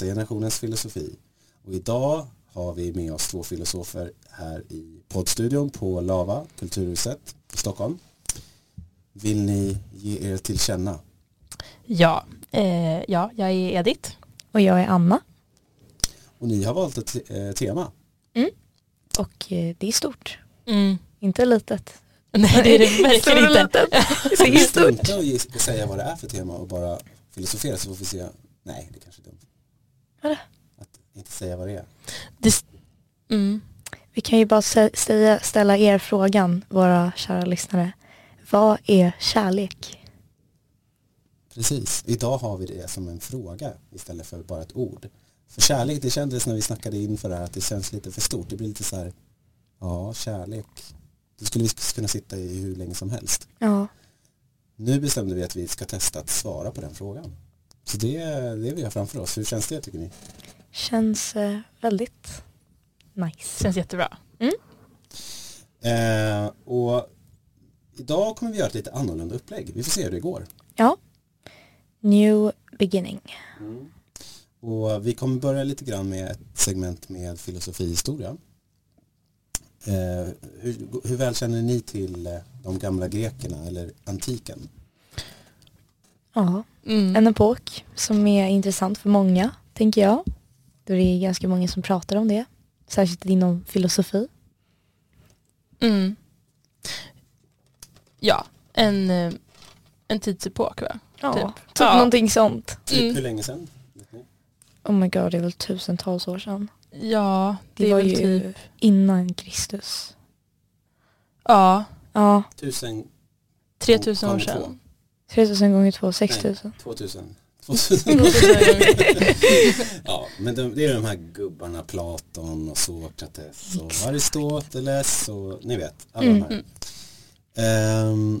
Hopplösa generationens filosofi. Och idag har vi med oss två filosofer här i poddstudion på Lava, Kulturhuset i Stockholm. Vill ni ge er till känna? Ja, eh, ja, jag är Edith. Och jag är Anna. Och ni har valt ett eh, tema. Och eh, det är stort. Mm. Inte litet. Nej, det är det verkligen inte. litet. Det är vi stort. strunta och ge- och säga vad det är för tema och bara filosofera så får vi se. Nej, det kanske är dumt. Vadå? Att inte säga vad det är. Det, mm. Vi kan ju bara sä- säga, ställa er frågan, våra kära lyssnare. Vad är kärlek? Precis, idag har vi det som en fråga istället för bara ett ord. För kärlek, det kändes när vi snackade inför det här att det känns lite för stort. Det blir lite så här, ja, kärlek. Det skulle vi kunna sitta i hur länge som helst. Ja, Nu bestämde vi att vi ska testa att svara på den frågan. Så det är det vi har framför oss. Hur känns det tycker ni? känns eh, väldigt nice. känns jättebra. Eh, och idag kommer vi göra ett lite annorlunda upplägg. Vi får se hur det går. Ja. New beginning. Och vi kommer börja lite grann med ett segment med filosofihistoria. Eh, hur, hur väl känner ni till eh, de gamla grekerna eller antiken? Ja, Mm. en epok som är intressant för många, tänker jag. Då det är ganska många som pratar om det. Särskilt inom filosofi. Mm. Ja, en, eh, en tidsepok va? Ja, Typ. typ, Ja. någonting sånt. Typ Mm. hur länge sedan? Oh my god, det är väl tusentals år sedan. Ja, det, Det, är var väl ju typ. innan Kristus. Ja, Ja, Tusen, 3000 år sedan. 3000 gånger 2, 6000. 2000. 2000. ja, men de, det är de här gubbarna Platon och Sokrates och Exakt. Aristoteles och ni vet, alla Mm. de här. Ehm,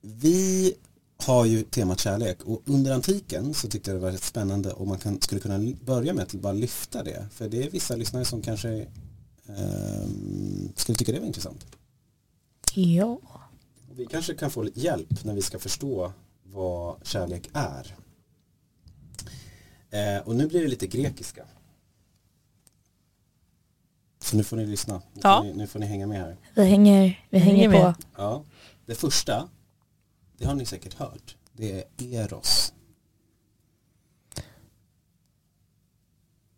vi har ju temat kärlek och under antiken så tyckte jag det var rätt spännande om man kan, skulle kunna börja med att bara lyfta det. För det är vissa lyssnare som kanske ehm, skulle tycka det var intressant. Ja. Och Vi kanske kan få lite hjälp när vi ska förstå vad kärlek är. Eh, och nu blir det lite grekiska. Så nu får ni lyssna. Nu, Ja. får, ni, nu får ni hänga med här. Vi hänger, vi hänger, hänger på. med. Ja. Det första, det har ni säkert hört, det är eros.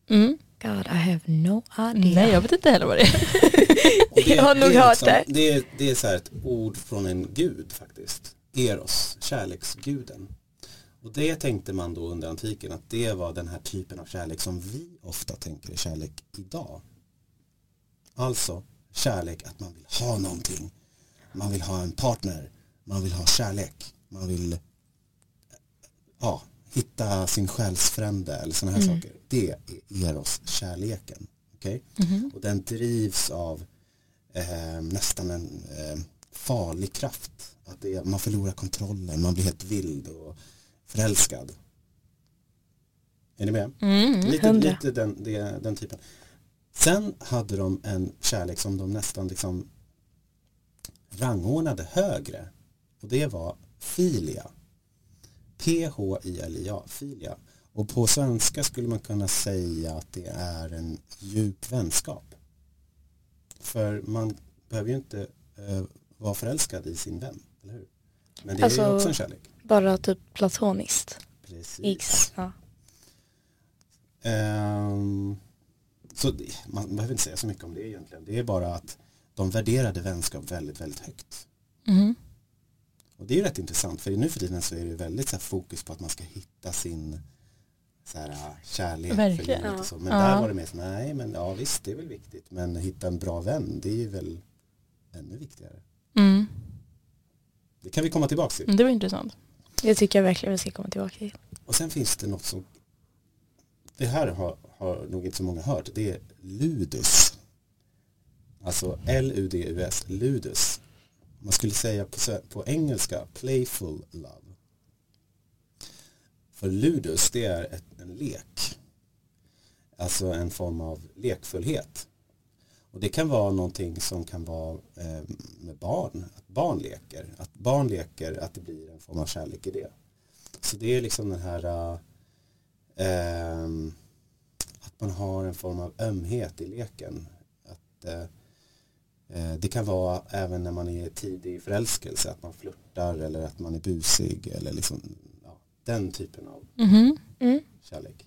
Mm. God, I have no idea. Nej, jag vet inte heller vad det är. Det, Jag har nog hört det. Det är, det är så här ett ord från en gud faktiskt. Eros, kärleksguden. Och det tänkte man då under antiken att det var den här typen av kärlek som vi ofta tänker är kärlek idag. Alltså kärlek att man vill ha någonting. Man vill ha en partner. Man vill ha kärlek. Man vill ja, hitta sin själsfrände eller sådana här Mm. saker. Det är eros-kärleken. Okej? Mhm. Och den drivs av eh, nästan en eh, farlig kraft. Att är, man förlorar kontrollen, man blir helt vild och förälskad. Är ni med? Mm. Lite, lite den, det, den typen. Sen hade de en kärlek som de nästan liksom rangordnade högre. Och det var filia. P-H-I-L-I-A, filia. Och på svenska skulle man kunna säga att det är en djup vänskap. För man behöver ju inte eh, vara förälskad i sin vän, eller hur? Men det är ju Alltså- också en kärlek. Bara typ platoniskt. Precis. Ja. Ehm, så det, man behöver inte säga så mycket om det egentligen. Det är bara att de värderade vänskap väldigt, väldigt högt. Mhm. Och det är ju rätt intressant för nu för tiden så är det väldigt så här, fokus på att man ska hitta sin så här, äh, kärlek för Verkligen. livet Ja. och så. Men Ja. där var det mer så, nej men ja visst det är väl viktigt men hitta en bra vän det är ju väl ännu viktigare. Mm. Det kan vi komma tillbaka till. Det var intressant. Det tycker jag verkligen vi ska komma tillbaka till. Och sen finns det något som det här har, har nog inte så många hört. Det är ludus. Alltså L-U-D-U-S, ludus. Man skulle säga på, på engelska playful love. För ludus det är ett, en lek. Alltså en form av lekfullhet. Och det kan vara någonting som kan vara eh, med barn. Att barn leker. Att barn leker, att det blir en form av kärlek i det. Så det är liksom den här eh, ehm, att man har en form av ömhet i leken. Att, eh, det kan vara även när man är tidig i förälskelse, att man flörtar eller att man är busig eller liksom ja, den typen av Mhm. Mm. kärlek.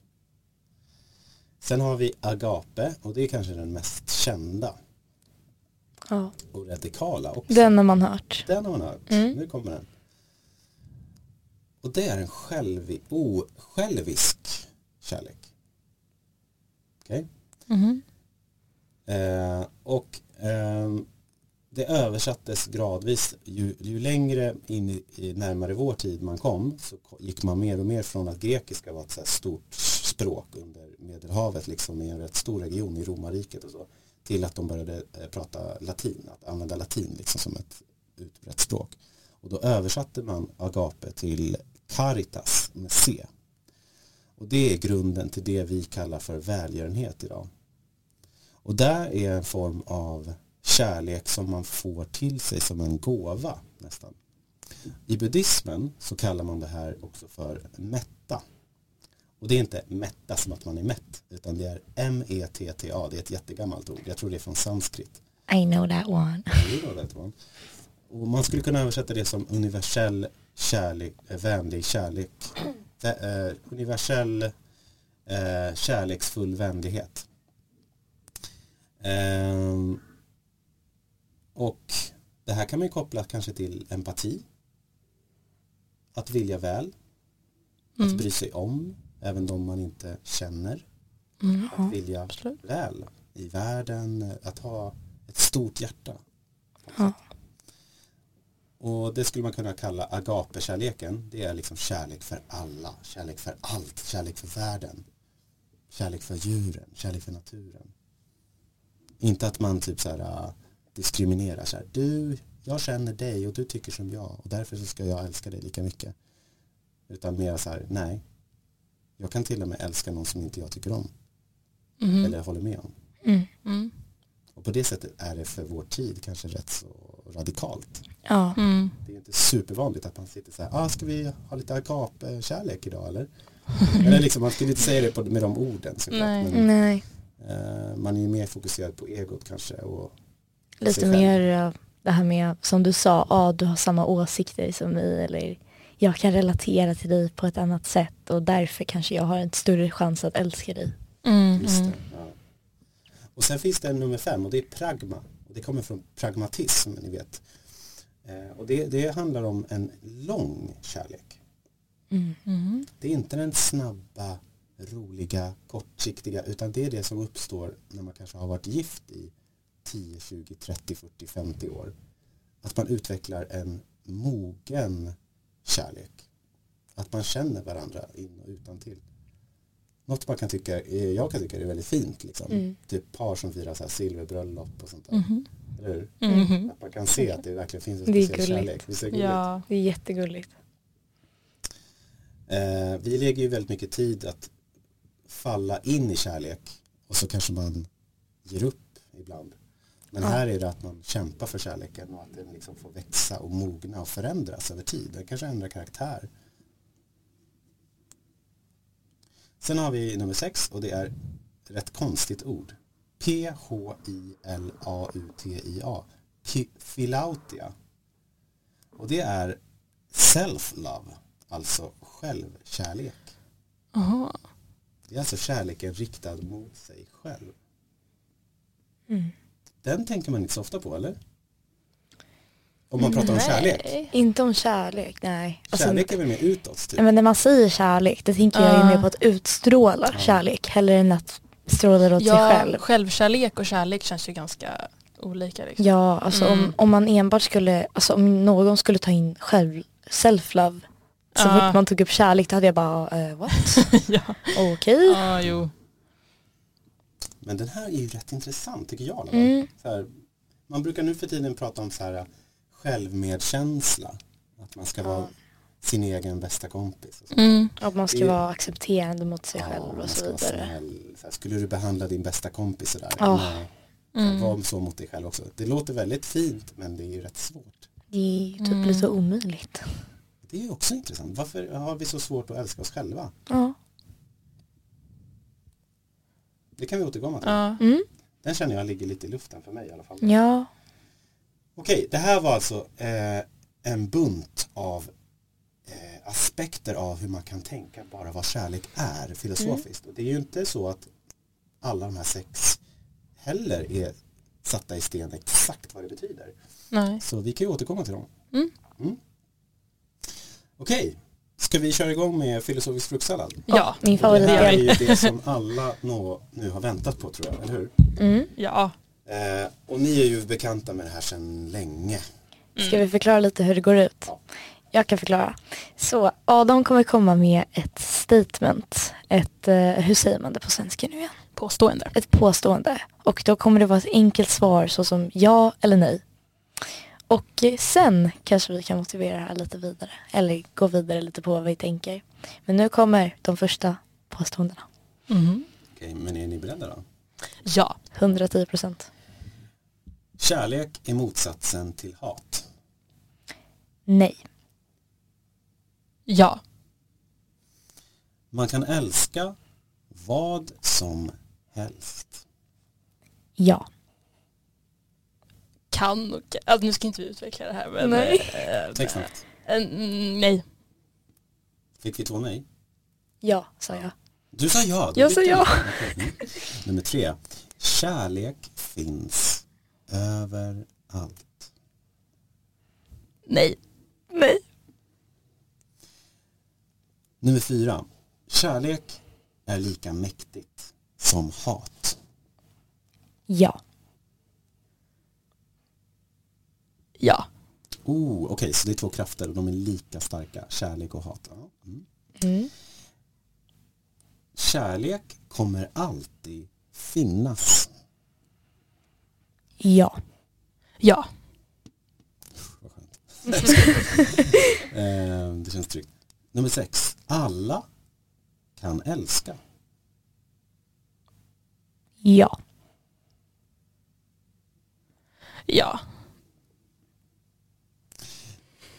Sen har vi agape och det är kanske den mest kända Ja. och radikala också. Den har man hört. Den har man hört. Mm. Nu kommer den. Och det är en självi, osjälvisk kärlek. Okej? Mhm. Eh, och Ehm, det översattes gradvis. Ju, ju längre in i, i närmare vår tid man kom så gick man mer och mer från att grekiska var ett så här stort språk under Medelhavet liksom i en rätt stor region i romarriket och så till att de började eh, prata latin, att använda latin liksom som ett utbrett språk. Och då översatte man agape till caritas med C. Och det är grunden till det vi kallar för välgörenhet idag. Och där är en form av kärlek som man får till sig som en gåva nästan. I buddhismen så kallar man det här också för mätta. Och det är inte mätta som att man är mätt utan det är M-E-T-T-A, det är ett jättegammalt ord. Jag tror det är från sanskrit. I know that one. You know that one. Och man skulle kunna översätta det som universell kärlek, eh, vänlig kärlek, eh, universell eh, kärleksfull vänlighet. Ehm, och det här kan man ju koppla kanske till empati, att vilja väl, att bry sig om, även de man inte känner, Mm. att vilja Absolut. väl i världen, att ha ett stort hjärta. Ja. Och det skulle man kunna kalla agape-kärleken. Det är liksom kärlek för alla, kärlek för allt, kärlek för världen. Kärlek för djuren, kärlek för naturen. Inte att man typ så här äh, diskriminerar så här. Du, jag känner dig och du tycker som jag och därför så ska jag älska dig lika mycket. Utan mer så här, nej. Jag kan till och med älska någon som inte jag tycker om Mhm. eller håller med om. Mm. Mm. Och på det sättet är det för vår tid kanske rätt så radikalt. Ja. Mm. Det är inte supervanligt att man sitter så här, ah, ska vi ha lite agape-kärlek idag eller? eller liksom, man skulle inte säga det med de orden såklart. Nej. Men, Nej, man är ju mer fokuserad på egot kanske. Och, lite mer eh, det här med som du sa, ja du har samma åsikter som mig eller jag kan relatera till dig på ett annat sätt och därför kanske jag har en större chans att älska dig. Mm. Just Mm. det, ja. Och sen finns det en nummer fem och det är pragma. Det kommer från pragmatism, ni vet. Eh, och det, det handlar om en lång kärlek. Mm. Det är inte den snabba, roliga, kortsiktiga utan det är det som uppstår när man kanske har varit gift i 10, 20, 30, 40, 50 år. Att man utvecklar en mogen kärlek. Att man känner varandra in och utan till. Något man kan tycka, jag kan tycka är väldigt fint. Liksom. Mm. Typ par som firar så här silverbröllop och sånt där. Mhm. Eller hur? Mhm. Att man kan se att det verkligen finns en Det speciell kärlek. Visst är det gulligt? Ja. Det är jättegulligt. Eh, vi lägger ju väldigt mycket tid att falla in i kärlek och så kanske man ger upp ibland. Men Ja. här är det att man kämpar för kärleken och att den liksom får växa och mogna och förändras över tid. Den kanske ändrar karaktär. Sen har vi nummer sex och det är rätt konstigt ord. P-H-I-L-A-U-T-I-A. Philautia. Och det är self-love, alltså självkärlek. Aha. Det är alltså kärleken riktad mot sig själv. Mm. Den tänker man inte så ofta på, eller? Om man pratar om kärlek. Nej. Inte om kärlek, nej. Alltså, Kärlek är väl mer utåt, typ. Nej, Men när man säger kärlek, då tänker jag ju mer på att utstråla Ja. kärlek hellre än att stråla det åt sig Ja, själv. självkärlek och kärlek känns ju ganska olika. Liksom. Ja, alltså Mm. om, om man enbart skulle, alltså om någon skulle ta in själv, self-love så fort man tog upp kärlek då hade jag bara, eh, what? ja. Okej. ja, jo. Men den här är ju rätt intressant, tycker jag. Mm. Så här, man brukar nu för tiden prata om så här självmedkänsla. Att man ska vara sin egen bästa kompis. Och så. Mm. Att man ska Det- vara accepterande mot sig Ja, själv och så vidare. snäll. Så här, skulle du behandla din bästa kompis sådär? Ja. Nej. Mm. Var så mot dig själv också. Det låter väldigt fint men det är ju rätt svårt. Det är ju typ Mm. lite omöjligt. Det är ju också intressant. Varför har vi så svårt att älska oss själva? Ja. Det kan vi återkomma till. Ja. Mm. Den känner jag ligger lite i luften för mig i alla fall. Ja. Okej, det här var alltså eh, en bunt av eh, aspekter av hur man kan tänka bara vad kärlek är filosofiskt. Och det är ju inte så att alla de här sex heller är satta i sten exakt vad det betyder. Nej. Så vi kan ju återkomma till dem. Mm. Okej, ska vi köra igång med filosofisk fruktsallad? Ja. Min Och Det här är ju det som alla nå, nu har väntat på tror jag, eller hur? Mm. Ja. Eh, och ni är ju bekanta med det här sedan länge. Ska vi förklara lite hur det går ut? Ja. Jag kan förklara. Så Adam kommer komma med ett statement. Ett, eh, hur säger man det på svenska nu igen? Påstående. Ett påstående. Och då kommer det vara ett enkelt svar såsom ja eller nej. Och sen kanske vi kan motivera det här lite vidare. Eller gå vidare lite på vad vi tänker. Men nu kommer de första påståendena. Mhm. Okej, men är ni beredda då? Ja. 110 procent. Kärlek är motsatsen till hat. Nej. Ja. Man kan älska vad som helst. Ja. Kan och alltså, nu ska inte vi utveckla det här men Nej. eh, Tänk snabbt. eh, nej. Fick vi två nej? Ja, sa jag. Du sa ja. du Jag sa ja. Mm. Nummer tre. Kärlek finns överallt. Nej. Nej. Nummer fyra. Kärlek är lika mäktigt som hat. Ja. Ja. Oh, Okej, så det är två krafter och de är lika starka. Kärlek och hat. Mm. Mm. Kärlek kommer alltid finnas. Ja. Ja. Vad skönt. eh, det känns tryggt. Nummer sex. Alla kan älska. Ja. Ja.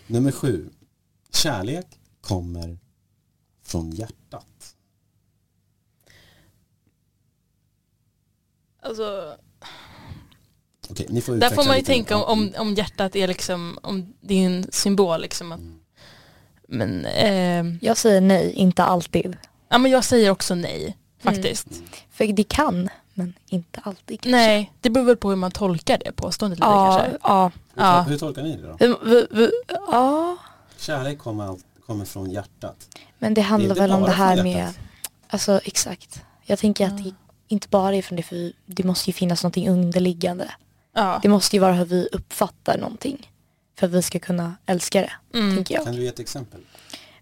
Nummer sju. Kärlek kommer från hjärtat. Alltså, Okej, ni får där utveckla får man ju lite. tänka om, om, om hjärtat är liksom, om det är en symbol liksom. Att, Mm. men, eh, Jag säger nej, inte alltid. ja men jag säger också nej faktiskt. För det kan, men inte alltid kanske. Nej, det beror väl på hur man tolkar det påståendet lite Ja, kanske. ja. Hur, Ja. hur tolkar ni det då? Ja. Kärlek kommer, kommer från hjärtat. Men det handlar inte väl om det här med, alltså exakt. Jag tänker att det inte bara är från det, för det måste ju finnas någonting underliggande. Ja. Det måste ju vara hur vi uppfattar någonting. För att vi ska kunna älska det, Mm. tänker jag. Kan du ge ett exempel?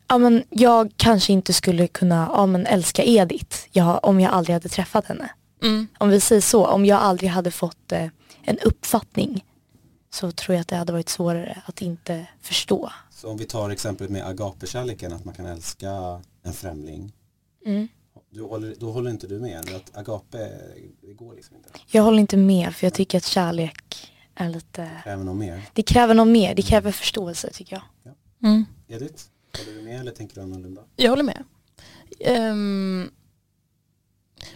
Ja men jag kanske inte skulle kunna, ja men älska Edith jag, om jag aldrig hade träffat henne. Mm. Om vi säger så, om jag aldrig hade fått eh, en uppfattning så tror jag att det hade varit svårare att inte förstå. Så om vi tar exemplet med agapekärleken, att man kan älska en främling. Mm. Du håller, då håller inte du med? Att agape, det går liksom inte. Jag håller inte med för jag tycker att kärlek är lite, Kräver något mer. det kräver något mer, det kräver förståelse tycker jag. Mm. Edith, håller du med eller tänker du annorlunda? Jag håller med. Ehm,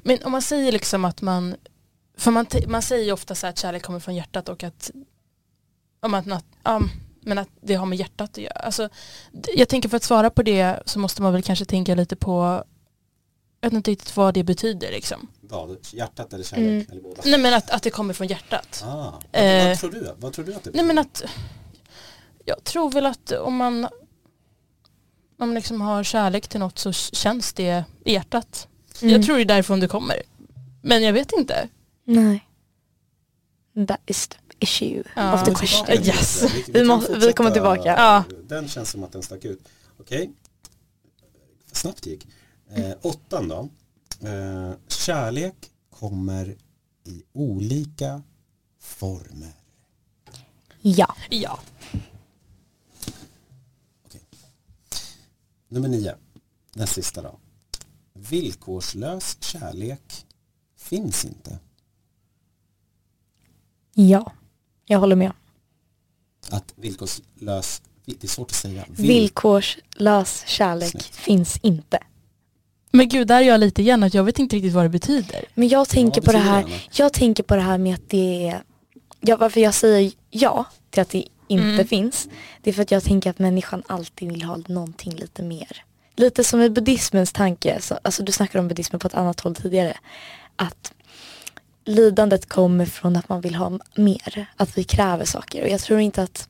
men om man säger liksom att man, för man, man säger ju ofta så här att kärlek kommer från hjärtat och att, om att, ja, men att det har med hjärtat att göra. Alltså, jag tänker för att svara på det så måste man väl kanske tänka lite på, jag vet inte riktigt vad det betyder liksom. Vad? Hjärtat eller kärlek? Mm. Eller båda? Nej men att, att det kommer från hjärtat. Ah, vad, Eh. vad tror du? Vad tror du att det Nej men att, jag tror väl att om man, om man liksom har kärlek till något så känns det i hjärtat. Mm. Jag tror det är därifrån det kommer. Men jag vet inte. Nej. That is the issue Ja. of the Vi kommer question. tillbaka till Yes. Vi, Vi kan måste- vi kommer tillbaka. Ja. Den känns som att den stack ut. Okej. Snabbt gick. Eh, åttan då. Eh, kärlek kommer i olika former. Ja. Ja. Nummer nio. Den sista då. Villkorslös kärlek finns inte. Ja. Jag håller med. Att villkorslös, Det är svårt att säga. Villkorslös kärlek Snyggt. finns inte. Men gud, där är jag lite igen att jag vet inte riktigt vad det betyder. Men jag tänker Ja, på det här, Anna? jag tänker på det här med att det är, ja, varför jag säger ja till att det inte Mm. finns, det är för att jag tänker att människan alltid vill ha någonting lite mer. Lite som i buddhismens tanke, så, alltså du snackade om buddhismen på ett annat håll tidigare, att lidandet kommer från att man vill ha mer, att vi kräver saker. Och jag tror inte att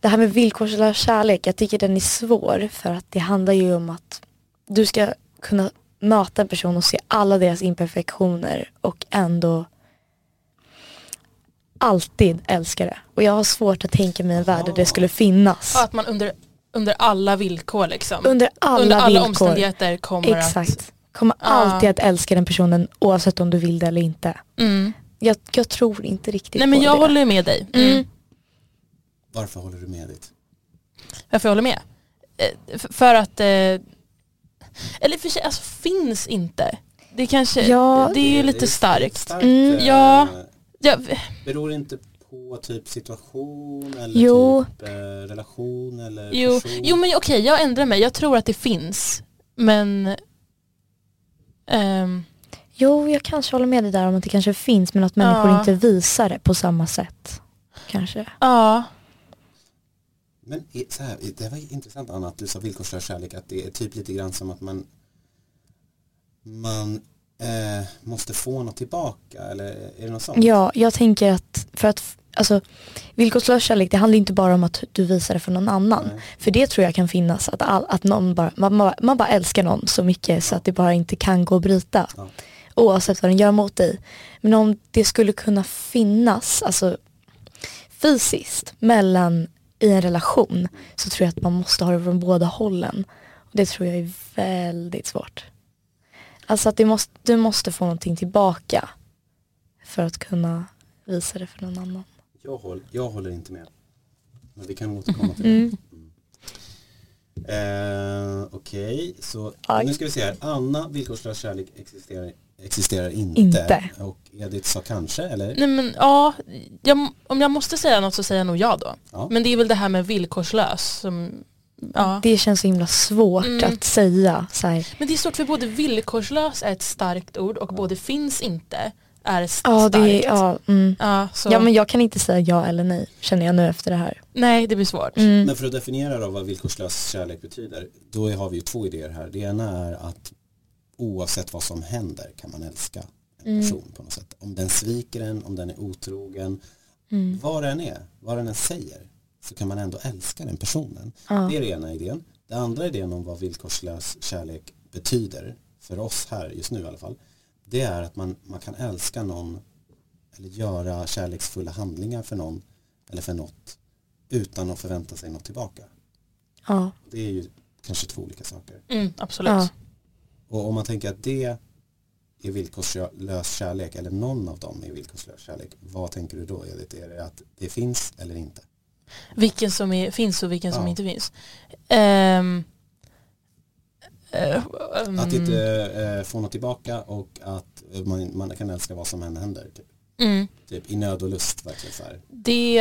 det här med villkorslös kärlek, jag tycker den är svår för att det handlar ju om att du ska kunna möta en person och se alla deras imperfektioner och ändå alltid älska det. Och jag har svårt att tänka mig en värld där det skulle finnas. Ja, att man under, under alla villkor liksom. Under alla, under alla villkor. omständigheter kommer att... Exakt. Kommer Ja. alltid att älska den personen oavsett om du vill det eller inte. Mm. Jag, jag tror inte riktigt Nej men på jag det. håller med dig. Mm. Mm. Varför håller du med ditt? Varför jag håller med? Eh, För att, eh, eller för sig, alltså finns inte. Det kanske, Ja. det är ju Det- lite det är starkt. starkt, Mm, eh, ja. Ja, Beror inte på typ situation eller Jo. typ eh, relation eller jo, person? jo men okej, jag ändrar mig. Jag tror att det finns. Men ehm, Jo, jag kanske håller med dig där om att det kanske finns men att människor Ja. inte visar det på samma sätt. Kanske. ja, Men så här, det var intressant Anna att du sa villkorslös kärlek att det är typ lite grann som att man man eh, måste få något tillbaka eller är det något sånt? Ja, jag tänker att för att alltså, villkorslös kärlek det handlar inte bara om att du visar det för någon annan. Nej. För det tror jag kan finnas, att, all, att någon bara, man, bara- man bara älskar någon så mycket så att det bara inte kan gå att bryta. Ja. Oavsett vad den gör mot dig. Men om det skulle kunna finnas, alltså fysiskt, mellan i en relation så tror jag att man måste ha det från båda hållen. Och det tror jag är väldigt svårt. Alltså att måste, du måste få någonting tillbaka för att kunna visa det för någon annan. Jag, håll, jag håller inte med. Men vi kan återkomma till det. Mm. Eh, Okej, så Aj. nu ska vi se här. Anna, villkorslös kärlek existerar, existerar inte. Inte. Och Edith sa kanske, eller? nej men ja, jag, om jag måste säga något så säger jag nog ja då. Ja. Men det är väl det här med villkorslös som, ja. Det känns så himla svårt Mm. att säga. Så här, Men det är svårt för både villkorslös är ett starkt ord och både finns inte är ett ja, starkt. det är, ja, mm. Ja, så, ja men jag kan inte säga ja eller nej känner jag nu efter det här. Nej det blir svårt. Mm. Men för att definiera då vad villkorslös kärlek betyder, då har vi ju två idéer här. Det ena är att oavsett vad som händer kan man älska en Mm. person på något sätt. Om den sviker en, om den är otrogen, Mm. vad den är, vad den än säger, så kan man ändå älska den personen. Ja. Det är den ena idén. Det andra idén om vad villkorslös kärlek betyder, för oss här just nu i alla fall, det är att man, man kan älska någon eller göra kärleksfulla handlingar för någon eller för något utan att förvänta sig något tillbaka. Ja. Det är ju kanske två olika saker. Mm, absolut. Ja. Och om man tänker att det är villkorslös kärlek eller någon av dem är villkorslös kärlek, vad tänker du då Edith? Är det att det finns eller inte? Vilken som är, finns och vilken som Ja. inte finns. Ehm, ehm, Att inte eh, få något tillbaka och att man, man kan älska vad som än händer. Typ, mm, typ i nöd och lust verkligen så här. det,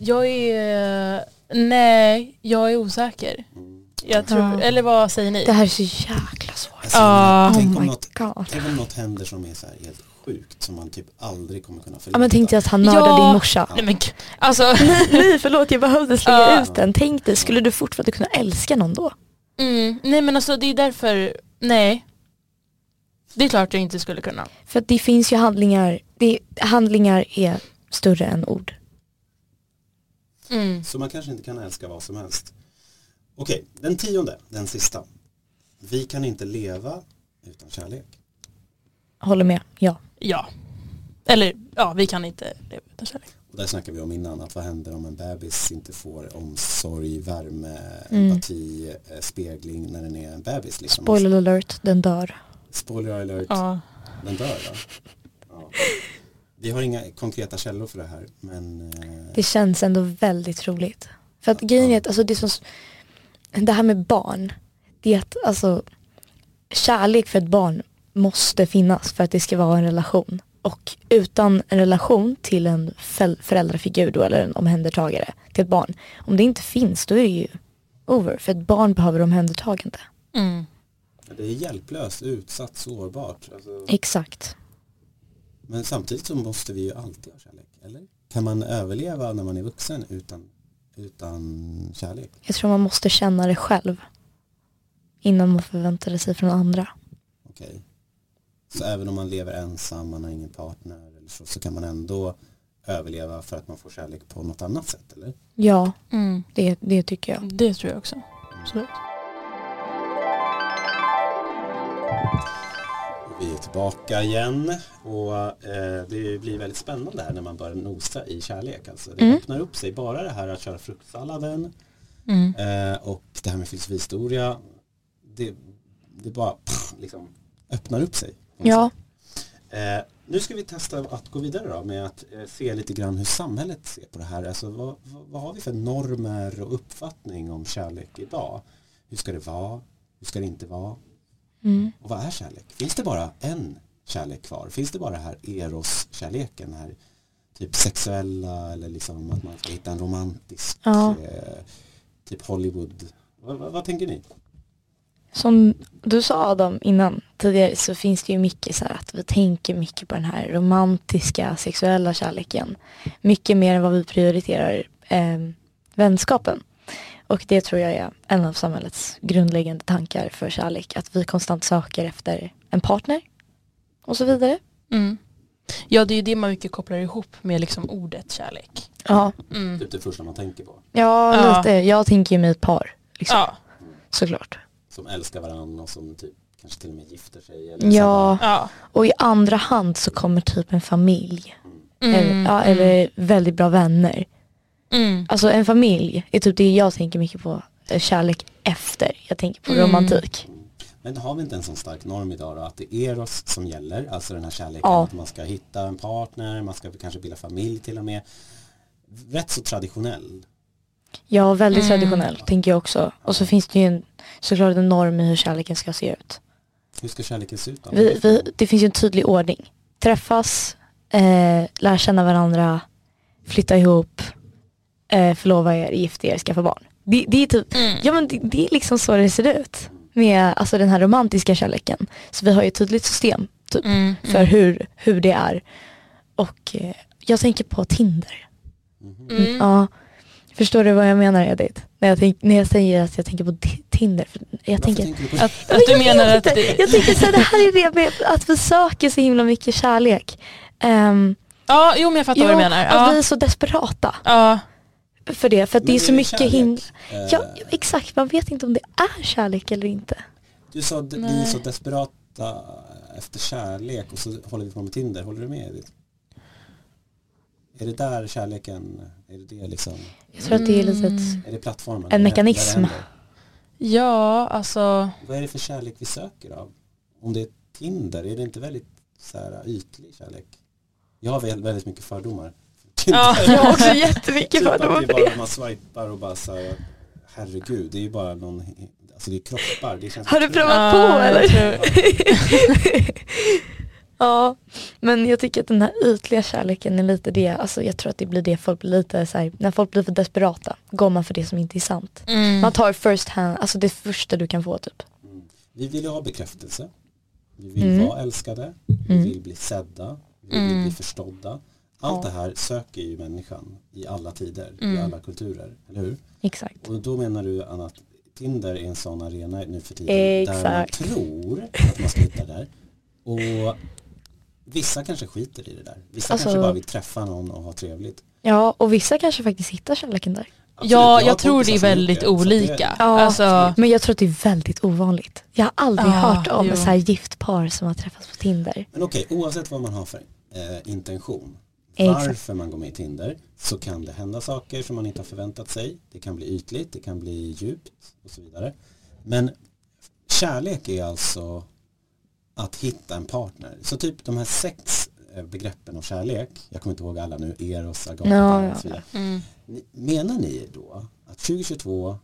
jag är, nej, jag är osäker. Mm. Jag tror, Ja. eller vad säger ni? Det här är så jäkla svårt. Alltså, Ja. tänk, Oh om my något, god. tänk om något händer som är så här helt sjukt som man typ aldrig kommer kunna Ja förlåta. men tänk dig att han mördar Ja. din morsa. Nej men alltså, Nej förlåt jag behövde slänga Ja. ut den. Tänk dig, skulle du fortfarande kunna älska någon då? Mm, nej men alltså det är därför, nej. Det är klart jag inte skulle kunna. För att det finns ju handlingar, det, handlingar är större än ord. Mm. Så man kanske inte kan älska vad som helst. Okej, den tionde, den sista. Vi kan inte leva utan kärlek. Håller med, ja. Ja. Eller ja, vi kan inte leva utan kärlek. Och där snackade vi om innan, att vad händer om en bebis inte får omsorg, värme, Mm. empati, eh, spegling när den är en bebis. Liksom. Spoiler alert, den dör. Spoiler alert, Ja. den dör va? Ja. Vi har inga konkreta källor för det här, men eh, Det känns ändå väldigt troligt. För att grejen är att alltså, det, som, det här med barn, det är att alltså, kärlek för ett barn måste finnas för att det ska vara en relation. Och utan en relation till en föräldrafigur då, eller en omhändertagare till ett barn. Om det inte finns då är det ju over. För ett barn behöver omhändertagande. Mm. Det är hjälplöst, utsatt, sårbart. Alltså, Exakt. men samtidigt så måste vi ju alltid ha kärlek, eller? Kan man överleva när man är vuxen utan, utan kärlek? Jag tror man måste känna det själv. Innan man förväntar sig från andra. Okej. Så även om man lever ensam, man har ingen partner eller så, så kan man ändå överleva för att man får kärlek på något annat sätt, eller? Ja, Mm. det, det tycker jag. Det tror jag också. Absolut. Vi är tillbaka igen och eh, det blir väldigt spännande här när man börjar nosa i kärlek. Alltså, det Mm. öppnar upp sig, bara det här att köra fruktsalladen Mm. eh, och det här med filosofihistoria, det, det bara pff, liksom öppnar upp sig. Något Ja, Eh, nu ska vi testa att gå vidare då med att eh, se lite grann hur samhället ser på det här. Alltså, vad, vad, vad har vi för normer och uppfattning om kärlek idag? Hur ska det vara? Hur ska det inte vara? mm. Och vad är kärlek? Finns det bara en kärlek kvar? Finns det bara här eros-kärleken? Den här typ sexuella eller liksom att man ska hitta en romantisk Ja. eh, typ Hollywood. Vad, vad tänker ni? Som du sa Adam innan tidigare så finns det ju mycket så här att vi tänker mycket på den här romantiska sexuella kärleken. Mycket mer än vad vi prioriterar eh, vänskapen. Och det tror jag är en av samhällets grundläggande tankar för kärlek. Att vi konstant söker efter en partner och så vidare. Mm. Ja det är ju det man mycket kopplar ihop med liksom ordet kärlek. Ja, Mm. Typ det första man tänker på. ja, Ja. lite. Jag tänker ju mig ett par. Liksom, Ja. Såklart. Som älskar varandra och som typ kanske till och med gifter sig. Eller Ja, Ja. och i andra hand så kommer typ en familj. Mm. Eller, ja, eller väldigt bra vänner. Mm. Alltså en familj är typ det jag tänker mycket på. eh, Kärlek efter. Jag tänker på Mm. romantik. Men har vi inte en sån stark norm idag då att det är eros som gäller, alltså den här kärleken, Ja. att man ska hitta en partner, man ska kanske bilda familj till och med. Rätt så traditionell. Ja, väldigt Mm. traditionell tänker jag också. Och så finns det ju en, såklart en norm i hur kärleken ska se ut. Hur ska kärleken se ut då? Vi, vi, det finns ju en tydlig ordning. Träffas, eh, lära känna varandra, flytta ihop, eh, förlova er, gifta er, skaffa barn. Det, det är typ, Mm. ja men det, det är liksom så det ser ut. Med alltså, den här romantiska kärleken. Så vi har ju ett tydligt system typ, Mm. för hur, hur det är. Och eh, jag tänker på Tinder. Mhm. Mm. Ja, förstår du vad jag menar Edith? När jag, tänk, när jag säger att jag tänker på Ti- Tinder. För jag Varför tänker, tänker du på Att, att du jag menar vet att det, Jag tänker så här, det här är det med att vi söker så himla mycket kärlek. Um, Ja, jo men jag fattar vad du menar. att vi är så desperata Ja. för det. För att det är så mycket himla... Eh, Ja, exakt, man vet inte om det är kärlek eller inte. Du sa att vi är så desperata efter kärlek och så håller vi på med Tinder. Håller du med Edith? Är det där kärleken, är det det liksom, Jag tror att det är lite Mm. ett... är det plattformen? En mekanism. Ja, alltså. Vad är det för kärlek vi söker av? Om det är Tinder, är det inte väldigt så här, ytlig kärlek? Jag har väl- väldigt mycket fördomar. Ja. Jag har också jättemycket typ att fördomar det är bara, man swipar och bara så här, herregud, det är ju bara någon, alltså det är kroppar. Det känns Har du provat på eller? ja, men jag tycker att den här ytliga kärleken är lite det, alltså jag tror att det blir det folk blir lite så här, när folk blir för desperata går man för det som inte är sant. Mm. Man tar first hand, alltså det första du kan få typ. Mm. Vi vill ju ha bekräftelse. Vi vill Mm. vara älskade. Vi Mm. vill bli sedda. Vi vill Mm. bli förstådda. Allt Ja. det här söker ju människan i alla tider, i Mm. alla kulturer, eller hur? Exakt. Och då menar du Anna att Tinder är en sån arena nu för tiden där man Exakt. tror att man ska hitta där. Och vissa kanske skiter i det där. Vissa Alltså- kanske bara vill träffa någon och ha trevligt. Ja, och vissa kanske faktiskt hittar kärleken där. Absolut, Ja, har jag tror det är väldigt det, olika. Ja. Alltså, Men jag tror att det är väldigt ovanligt. Jag har aldrig Ja, hört om jo. så här gift par som har träffats på Tinder. Men okej, oavsett vad man har för eh, intention. Exakt. Varför man går med i Tinder så kan det hända saker som man inte har förväntat sig. Det kan bli ytligt, det kan bli djupt och så vidare. Men kärlek är alltså att hitta en partner. Så typ de här sex eh, begreppen av kärlek, jag kommer inte ihåg alla nu, eros, agape Ja, ja, och så vidare. mm. Ni- Menar ni då att 2022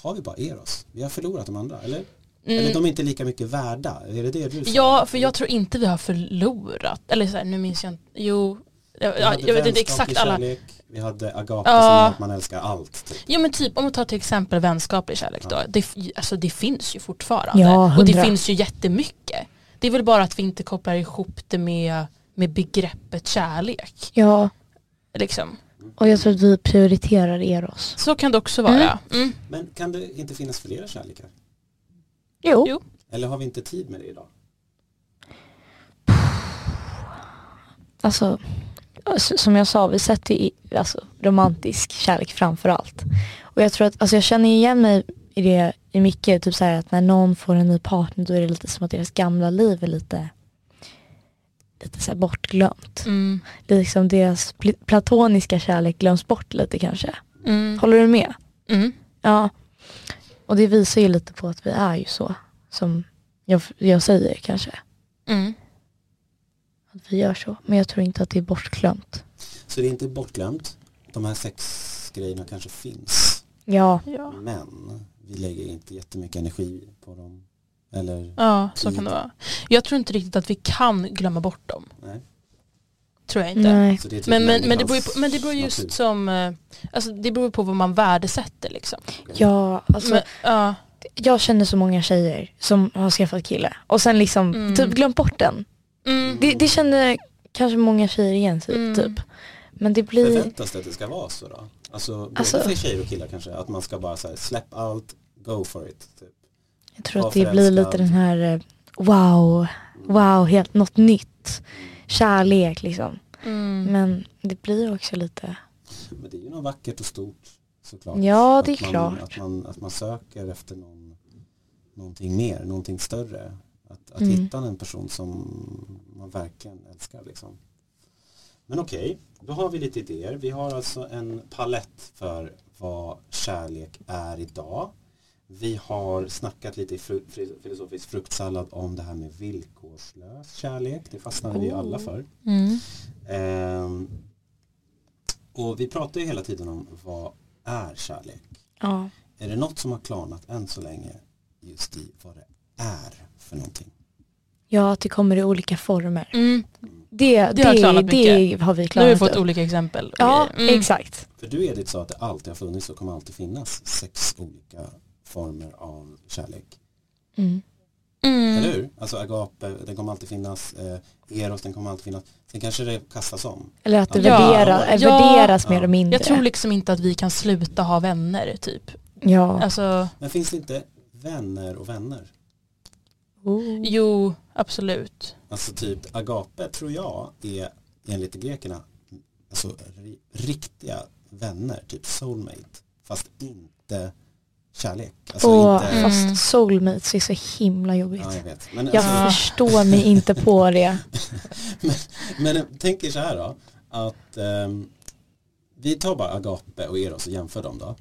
har vi bara eros? Vi har förlorat de andra, eller? Eller Mm. de är inte lika mycket värda, är det det du sa? Ja, för jag tror inte vi har förlorat. Eller så här, nu minns jag inte. Jo, jag, ja, hade jag vet inte exakt alla. Kärlek, vi hade agape Ja. som att man älskar allt. Typ. Jo men typ om man tar till exempel vänskaplig kärlek då. Ja. Det, alltså, det finns ju fortfarande. Ja, och det finns ju jättemycket. Det är väl bara att vi inte kopplar ihop det med, med begreppet kärlek. Ja, Liksom. och jag tror att vi prioriterar Eros. Så kan det också vara. Mm. Men kan det inte finnas flera kärlekar? Jo. Jo. Eller har vi inte tid med det idag? Alltså, som jag sa, vi sätter i, alltså, romantisk kärlek framför allt. Och jag tror att, alltså jag känner igen mig i det i mycket, typ så här att när någon får en ny partner då är det lite som att deras gamla liv är lite, lite så bortglömt. Mm. Liksom deras pl- platoniska kärlek glöms bort lite kanske. Mm. Håller du med? Mm. Ja. Och det visar ju lite på att vi är ju så, som jag, jag säger kanske. Mm. Att vi gör så. Men jag tror inte att det är bortglömt. Så det är inte bortglömt. De här sex grejerna kanske finns. Ja, Ja. Men vi lägger inte jättemycket energi på dem. Eller ja, så kan det vara. Jag tror inte riktigt att vi kan glömma bort dem. nej. Tror jag inte. typ Men, men, men, det beror ju på, men det beror just natur. som, eh, alltså det beror på vad man värdesätter liksom. Ja, alltså men, ja, jag känner så många tjejer som har skaffat kille och sen liksom Mm. typ glömt bort den. Mm, Det, det känner kanske många tjejer igen sig Mm. typ. Men det blir, Förväntas det att det ska vara så då? Alltså både Alltså- för tjejer och killar kanske. Att man ska bara säga släpp allt, go for it. Typ. jag tror var att det blir lite förälskad. den här eh, wow, wow, helt något nytt. Kärlek liksom. mm. Men det blir också lite, Men det är ju något vackert och stort såklart. Ja, Att det är man, klart. Att man, att man söker efter någon, någonting mer, någonting större. Att, Mm. hitta en person som man verkligen älskar. Liksom. Men okej, då har vi lite idéer. Vi har alltså en palett för vad kärlek är idag. Vi har snackat lite i fru- filosofisk fruktsallad om det här med villkorslös kärlek. Det fastnade vi ju alla för. Mm. Ehm, och vi pratar ju hela tiden om vad är kärlek? ja. Är det något som har klarnat än så länge just i vad det är för någonting? Ja, att det kommer i olika former. Mm. Det, Det har klarnat det har vi Nu klarat har vi fått upp. olika exempel. Ja. Mm. exakt. För du Edith sa att det alltid har funnits och kommer alltid finnas sex olika former av kärlek. Mm. Mm. Eller hur? Alltså agape, den kommer alltid finnas, eh, eros, den kommer alltid finnas. Sen kanske det kastas om. Eller att det Ja. värdera, Ja. värderas mer Ja. och mindre. Jag tror liksom inte att vi kan sluta ha vänner typ. ja. Alltså, Men finns det inte vänner och vänner? Oh. jo, absolut. Alltså typ agape tror jag är enligt grekerna alltså ri- riktiga vänner, typ soulmate. Fast inte kärlek. Alltså Och inte, Mm. fast soulmates är så himla jobbigt. ja jag vet. Men, Jag alltså, förstår mig inte på det. men tänk er så här då, att ehm, vi tar bara agape och eros och jämför dem då.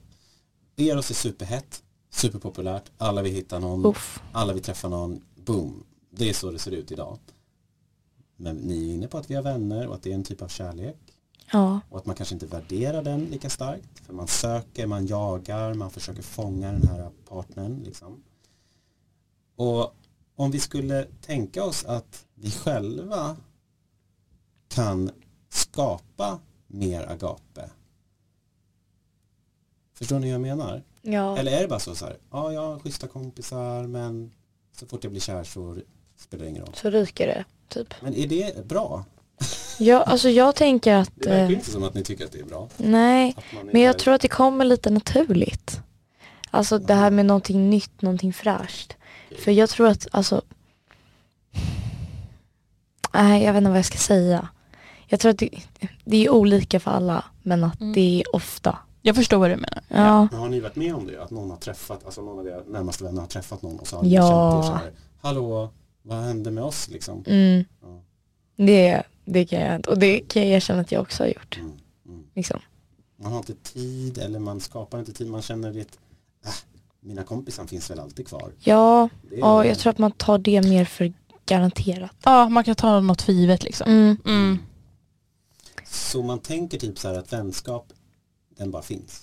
Eros är superhett, superpopulärt, alla vill hitta någon, Uff. alla vill träffa någon, boom. Det är så det ser ut idag. Men ni är inne på att vi har vänner och att det är en typ av kärlek. Ja. Och att man kanske inte värderar den lika starkt. För man söker, man jagar, man försöker fånga den här partnern. Liksom. Och om vi skulle tänka oss att vi själva kan skapa mer agape. Förstår ni vad jag menar? ja. Eller är det bara så, så här, ja jag har schyssta kompisar men så fort jag blir kär så spelar det ingen roll. Så ryker det, typ. Men är det bra? Ja, alltså jag tänker att... Det verkar Eh, inte som att ni tycker att det är bra. nej, man men jag inte- tror att det kommer lite naturligt. Alltså det här med någonting nytt, någonting fräscht. För jag tror att, alltså... Nej, jag vet inte vad jag ska säga. Jag tror att det, det är olika för alla, men att Mm. det är ofta. Jag förstår vad du menar. Ja. Men har ni varit med om det? Att någon har träffat, alltså någon av era närmaste vänner har träffat någon och så har ni Ja. känt er så här, hallå, vad hände med oss liksom? Mm. Ja. Det, det kan jag Och det kan jag erkänna att jag också har gjort. Mm, mm. Liksom. Man har inte tid eller man skapar inte tid, man känner det, äh, mina kompisar finns väl alltid kvar. Ja, ja, jag tror att man tar det mer för garanterat. Ja, man kan ta något för givet liksom. Mm. Mm. Så man tänker typ så här att vänskap, den bara finns.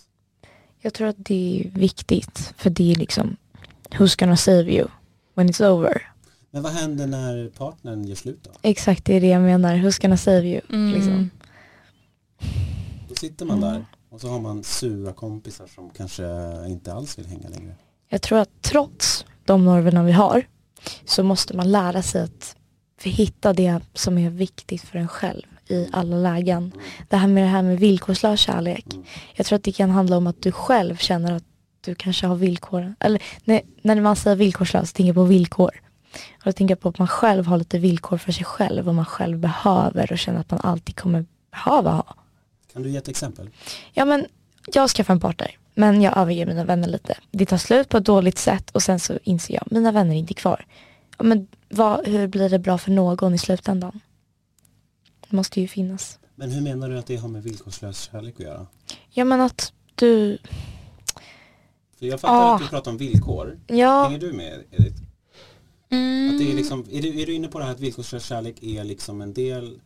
Jag tror att det är viktigt, för det är liksom Who's gonna save you? when it's over. Men vad händer när partnern gör slut då? Exakt, det är det jag menar. Who's gonna save you? Mm. Liksom. Då sitter man Mm. där och så har man sura kompisar som kanske inte alls vill hänga längre. Jag tror att trots de normerna vi har så måste man lära sig att hitta det som är viktigt för en själv i alla lägen. Det här med det här med villkorslös kärlek. Jag tror att det kan handla om att du själv känner att du kanske har villkoren. Eller när, när man säger villkorslös, tänker jag på villkor. Och då tänker jag på att man själv har lite villkor för sig själv. Vad man själv behöver och känner att man alltid kommer behöva ha. Kan du ge ett exempel? Ja men jag skaffar en partner men jag överger mina vänner lite. Det tar slut på ett dåligt sätt och sen så inser jag mina vänner är inte kvar. Men vad, hur blir det bra för någon i slutändan? Det måste ju finnas. Men hur menar du att det har med villkorslös kärlek att göra? Ja men att du, För jag fattar Ah. att du pratar om villkor. ja, Hänger du med Edith? Mm. Att det är, liksom, är, du, är du inne på det här att villkorslös kärlek är liksom en del,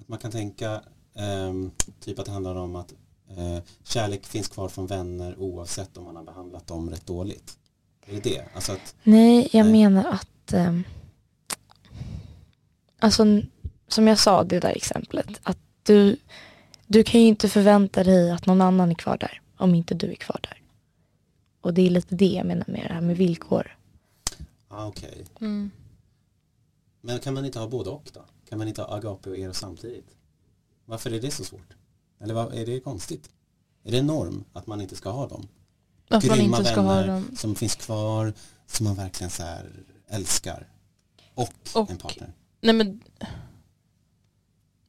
att man kan tänka ehm, typ att det handlar om att eh, kärlek finns kvar från vänner oavsett om man har behandlat dem rätt dåligt. Är det det? Alltså att, nej jag Nej. menar att ehm, Alltså som jag sa det där exemplet att du, du kan ju inte förvänta dig att någon annan är kvar där om inte du är kvar där. Och det är lite det jag menar med det här med villkor. ah, okej. Mm. Men kan man inte ha både och då? Kan man inte ha agape och eros samtidigt? Varför är det så svårt? Eller vad, är det konstigt? Är det en norm att man inte ska ha dem? Att man Grymma inte ska ha vänner dem. som finns kvar, som man verkligen så här älskar. Och, Och- en partner. Nej men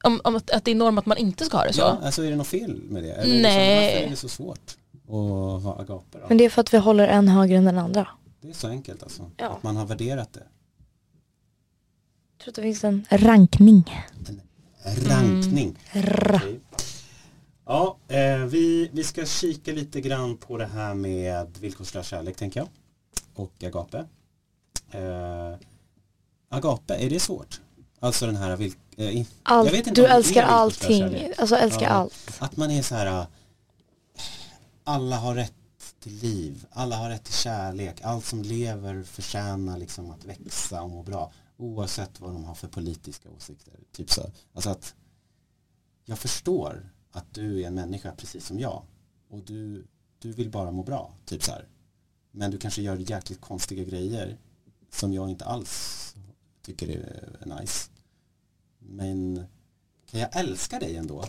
om, om att, att det är norm att man inte ska ha det så. Ja, alltså är det något fel med det? Eller Nej. Liksom, varför är det så svårt att ha agape då? Men det är för att vi håller en högre än den andra. Det är så enkelt alltså. Ja. Att man har värderat det. Jag tror att det finns en rankning. Rankning. Rra. Okej. Ja, eh, vi, vi ska kika lite grann på det här med villkorslös kärlek tänker jag. Och agape. Eh, agape, är det svårt? Alltså den här vilk, i- Allt, jag vet inte du älskar allting. Alltså älskar Ja. allt. Att man är så här äh, alla har rätt till liv, alla har rätt till kärlek, allt som lever förtjänar liksom att växa och må bra oavsett vad de har för politiska åsikter. Typ så. Alltså att jag förstår att du är en människa precis som jag och du, du vill bara må bra, typ så här. Men du kanske gör jäkligt konstiga grejer som jag inte alls tycker är nice. Men kan jag älska dig ändå?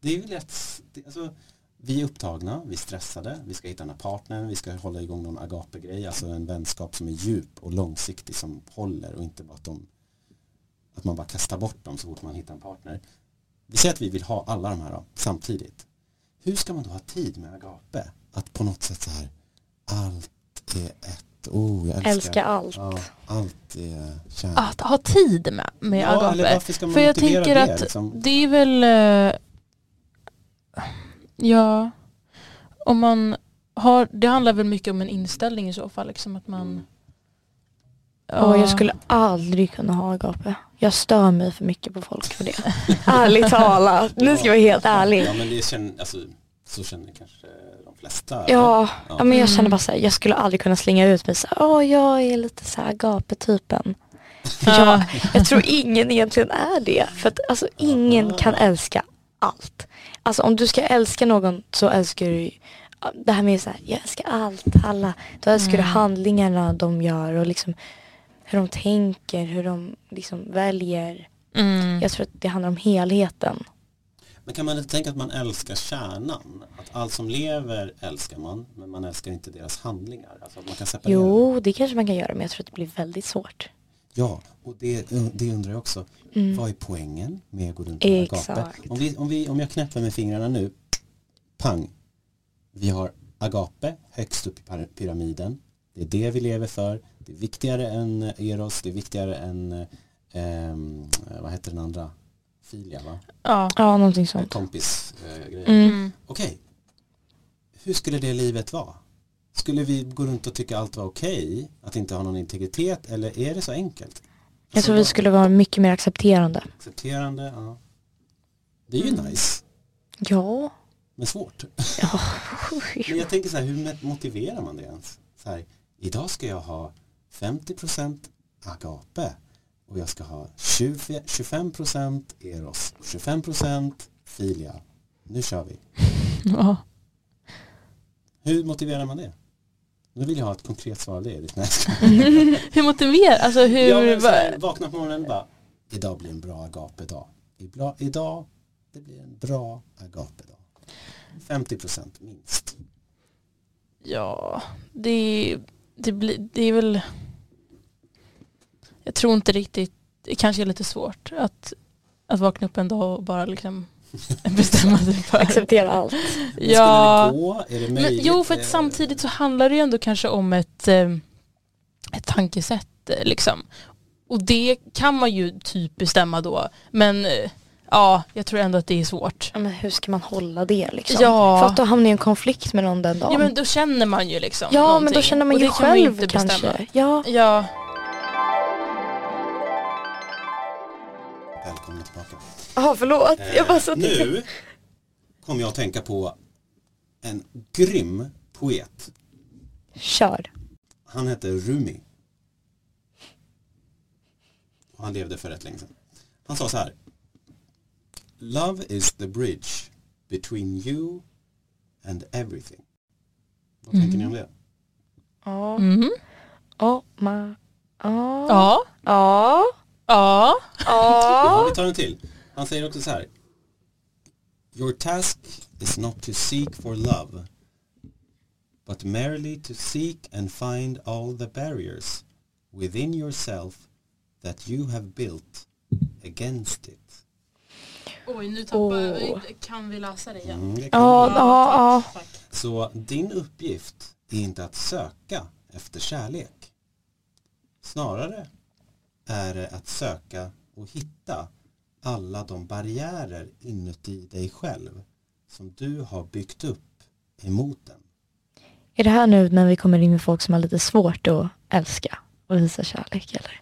Det är ju lätt, det, alltså, vi är upptagna, vi är stressade, vi ska hitta den här partnern, vi ska hålla igång någon agape-grej, alltså en vänskap som är djup och långsiktig som håller och inte bara att, de, att man bara kastar bort dem så fort man hittar en partner. Vi säger att vi vill ha alla de här då, samtidigt. Hur ska man då ha tid med agape? Att på något sätt så här, allt är ett, oh jag älskar, Älskar allt. Ja, allt är. Att ha tid med, med ja, eller agape. varför ska man För jag tänker det? att liksom? det är väl, eh, ja, om man har, det handlar väl mycket om en inställning i så fall. Liksom att man, Mm. Och jag skulle aldrig kunna ha agape. Jag stör mig för mycket på folk för det. Ärligt talat. Nu ska jag vara helt ärlig. Ja men det känner, alltså, så känner kanske de flesta. Ja, Ja. ja men jag Mm. känner bara såhär, jag skulle aldrig kunna slänga ut mig såhär, åh jag är lite såhär agape-typen. För jag, jag tror ingen egentligen är det. För att alltså ingen kan älska allt. Alltså om du ska älska någon så älskar du ju- det här med såhär, jag älskar allt, alla. Då älskar du Mm. handlingarna de gör och liksom hur de tänker, hur de liksom väljer. mm, Jag tror att det handlar om helheten. Men kan man inte tänka att man älskar kärnan? Att allt som lever älskar man, men man älskar inte deras handlingar. Alltså man kan separera. Jo, det kanske man kan göra men jag tror att det blir väldigt svårt. Ja, och det, det undrar jag också. Mm. Vad är poängen med att gå runt med agape? Om, vi, om, vi, om jag knäpper med fingrarna nu, pang. Vi har agape högst upp i pyra- pyramiden. Det är det vi lever för. Det är viktigare än eros, det är viktigare än, ehm, vad heter den andra? Filia va? ja. Ja, någonting sånt. Kompis grejer. Mm. Okej, hur skulle det livet vara? Skulle vi gå runt och tycka allt var okej? Att inte ha någon integritet? Eller är det så enkelt? Jag tror vi skulle vara mycket mer accepterande. Accepterande, ja. Det är ju Mm. nice, Ja. men svårt. ja. Men jag tänker så här, hur motiverar man det ens? Så här, idag ska jag ha 50% agape och jag ska ha 20, 25% eros och 25% filia. Nu kör vi. Ja. Hur motiverar man det? Nu vill jag ha ett konkret svar av dig. Jag. Hur motiverar, alltså hur, Ja, men så här, vakna på morgonen och bara, idag blir en bra agape-dag. Idag, det blir en bra agape-dag. 50% minst. ja, det, det, blir, det är väl, jag tror inte riktigt, det kanske är lite svårt att, att vakna upp en dag och bara liksom bestämma sig för. Acceptera allt. Men Ja. Det gå? Är det Men, jo, för att samtidigt så handlar det ju ändå kanske om ett, eh, ett tankesätt eh, liksom. Och det kan man ju typ bestämma då. Men eh, ja, jag tror ändå att det är svårt. Ja, men hur ska man hålla det liksom? Ja. För att då hamnar i en konflikt med någon den dagen. Ja men då känner man ju liksom Ja, men någonting. då känner man ju kan man själv inte kanske. bestämma. Ja. Ja, Välkomna tillbaka. Jaha, förlåt. Jag bara satt nu kommer jag att tänka på en grym poet. Kör. Han hette Rumi. Och han levde för rätt länge sedan. Han sa så här. Love is the bridge between you and everything. Vad tänker ni om det? Ja. mhm. Oh, ma. Ja. ja, Ja. ja. Vi tar en till. Han säger också så här. Your task is not to seek for love but merely to seek and find all the barriers within yourself that you have built against it. Oj, nu tappar jag- Kan vi läsa det igen? Mm, Ja, ja, ja. Så din uppgift är inte att söka efter kärlek. Snarare är det att söka och hitta alla de barriärer inuti dig själv som du har byggt upp emot den. Är det här nu när vi kommer in med folk som har lite svårt att älska och visa kärlek eller?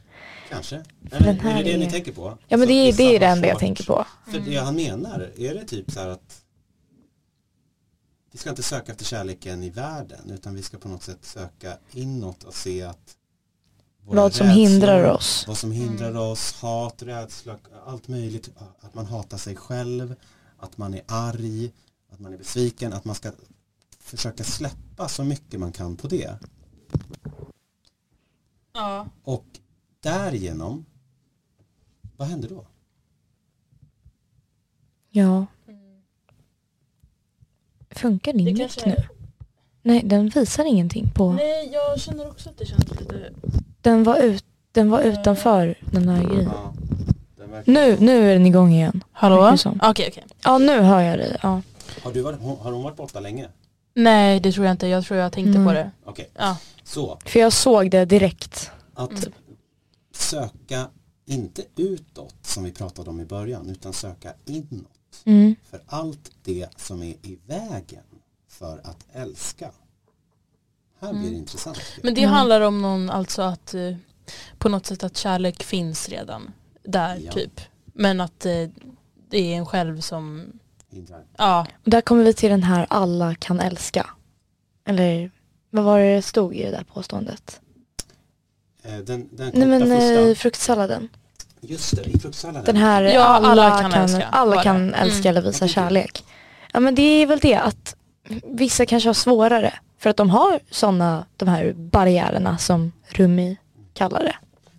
Kanske? den är här det det ni är- tänker på? Ja men Så det är, det är det enda jag tänker på. För det han menar, är det typ så här att vi ska inte söka efter kärleken i världen utan vi ska på något sätt söka inåt och se att Vad som rädslor, hindrar oss. Vad som hindrar oss, hat, rädsla, allt möjligt. Att man hatar sig själv, att man är arg, att man är besviken, att man ska försöka släppa så mycket man kan på det. Ja. Och därigenom, vad händer då? Ja. Funkar din mick nu? är- Nej den visar ingenting på. Nej, jag känner också att det känns lite... Den var, ut, den var utanför den här grejen. Ja, den verkar- Nu, nu är den igång igen. Hallå? Verkar Okej, som. okej. Ja nu hör jag dig. Ja. Har, du varit, har hon varit borta länge? Nej, det tror jag inte. Jag tror jag tänkte Mm. på det. Okej, Ja. så För jag såg det direkt. att Mm. söka inte utåt som vi pratade om i början utan söka inåt. Mm. För allt det som är i vägen för att älska. Här blir det intressant. tycker jag. Men det Mm. handlar om någon, alltså att eh, på något sätt att kärlek finns redan där Ja. typ. Men att eh, det är en själv som, Hindrar. ja, Och där kommer vi till den här alla kan älska. Eller vad var det stod i det där påståendet? Eh, Den, den Nej men första, eh, fruktsalladen. just det, i fruktsalladen. Den här Ja, alla, alla kan, kan älska, alla kan det. älska Mm. eller visa kärlek. Ja men det är väl det att vissa kanske har svårare för att de har sådana, de här barriärerna som Rumi kallar det.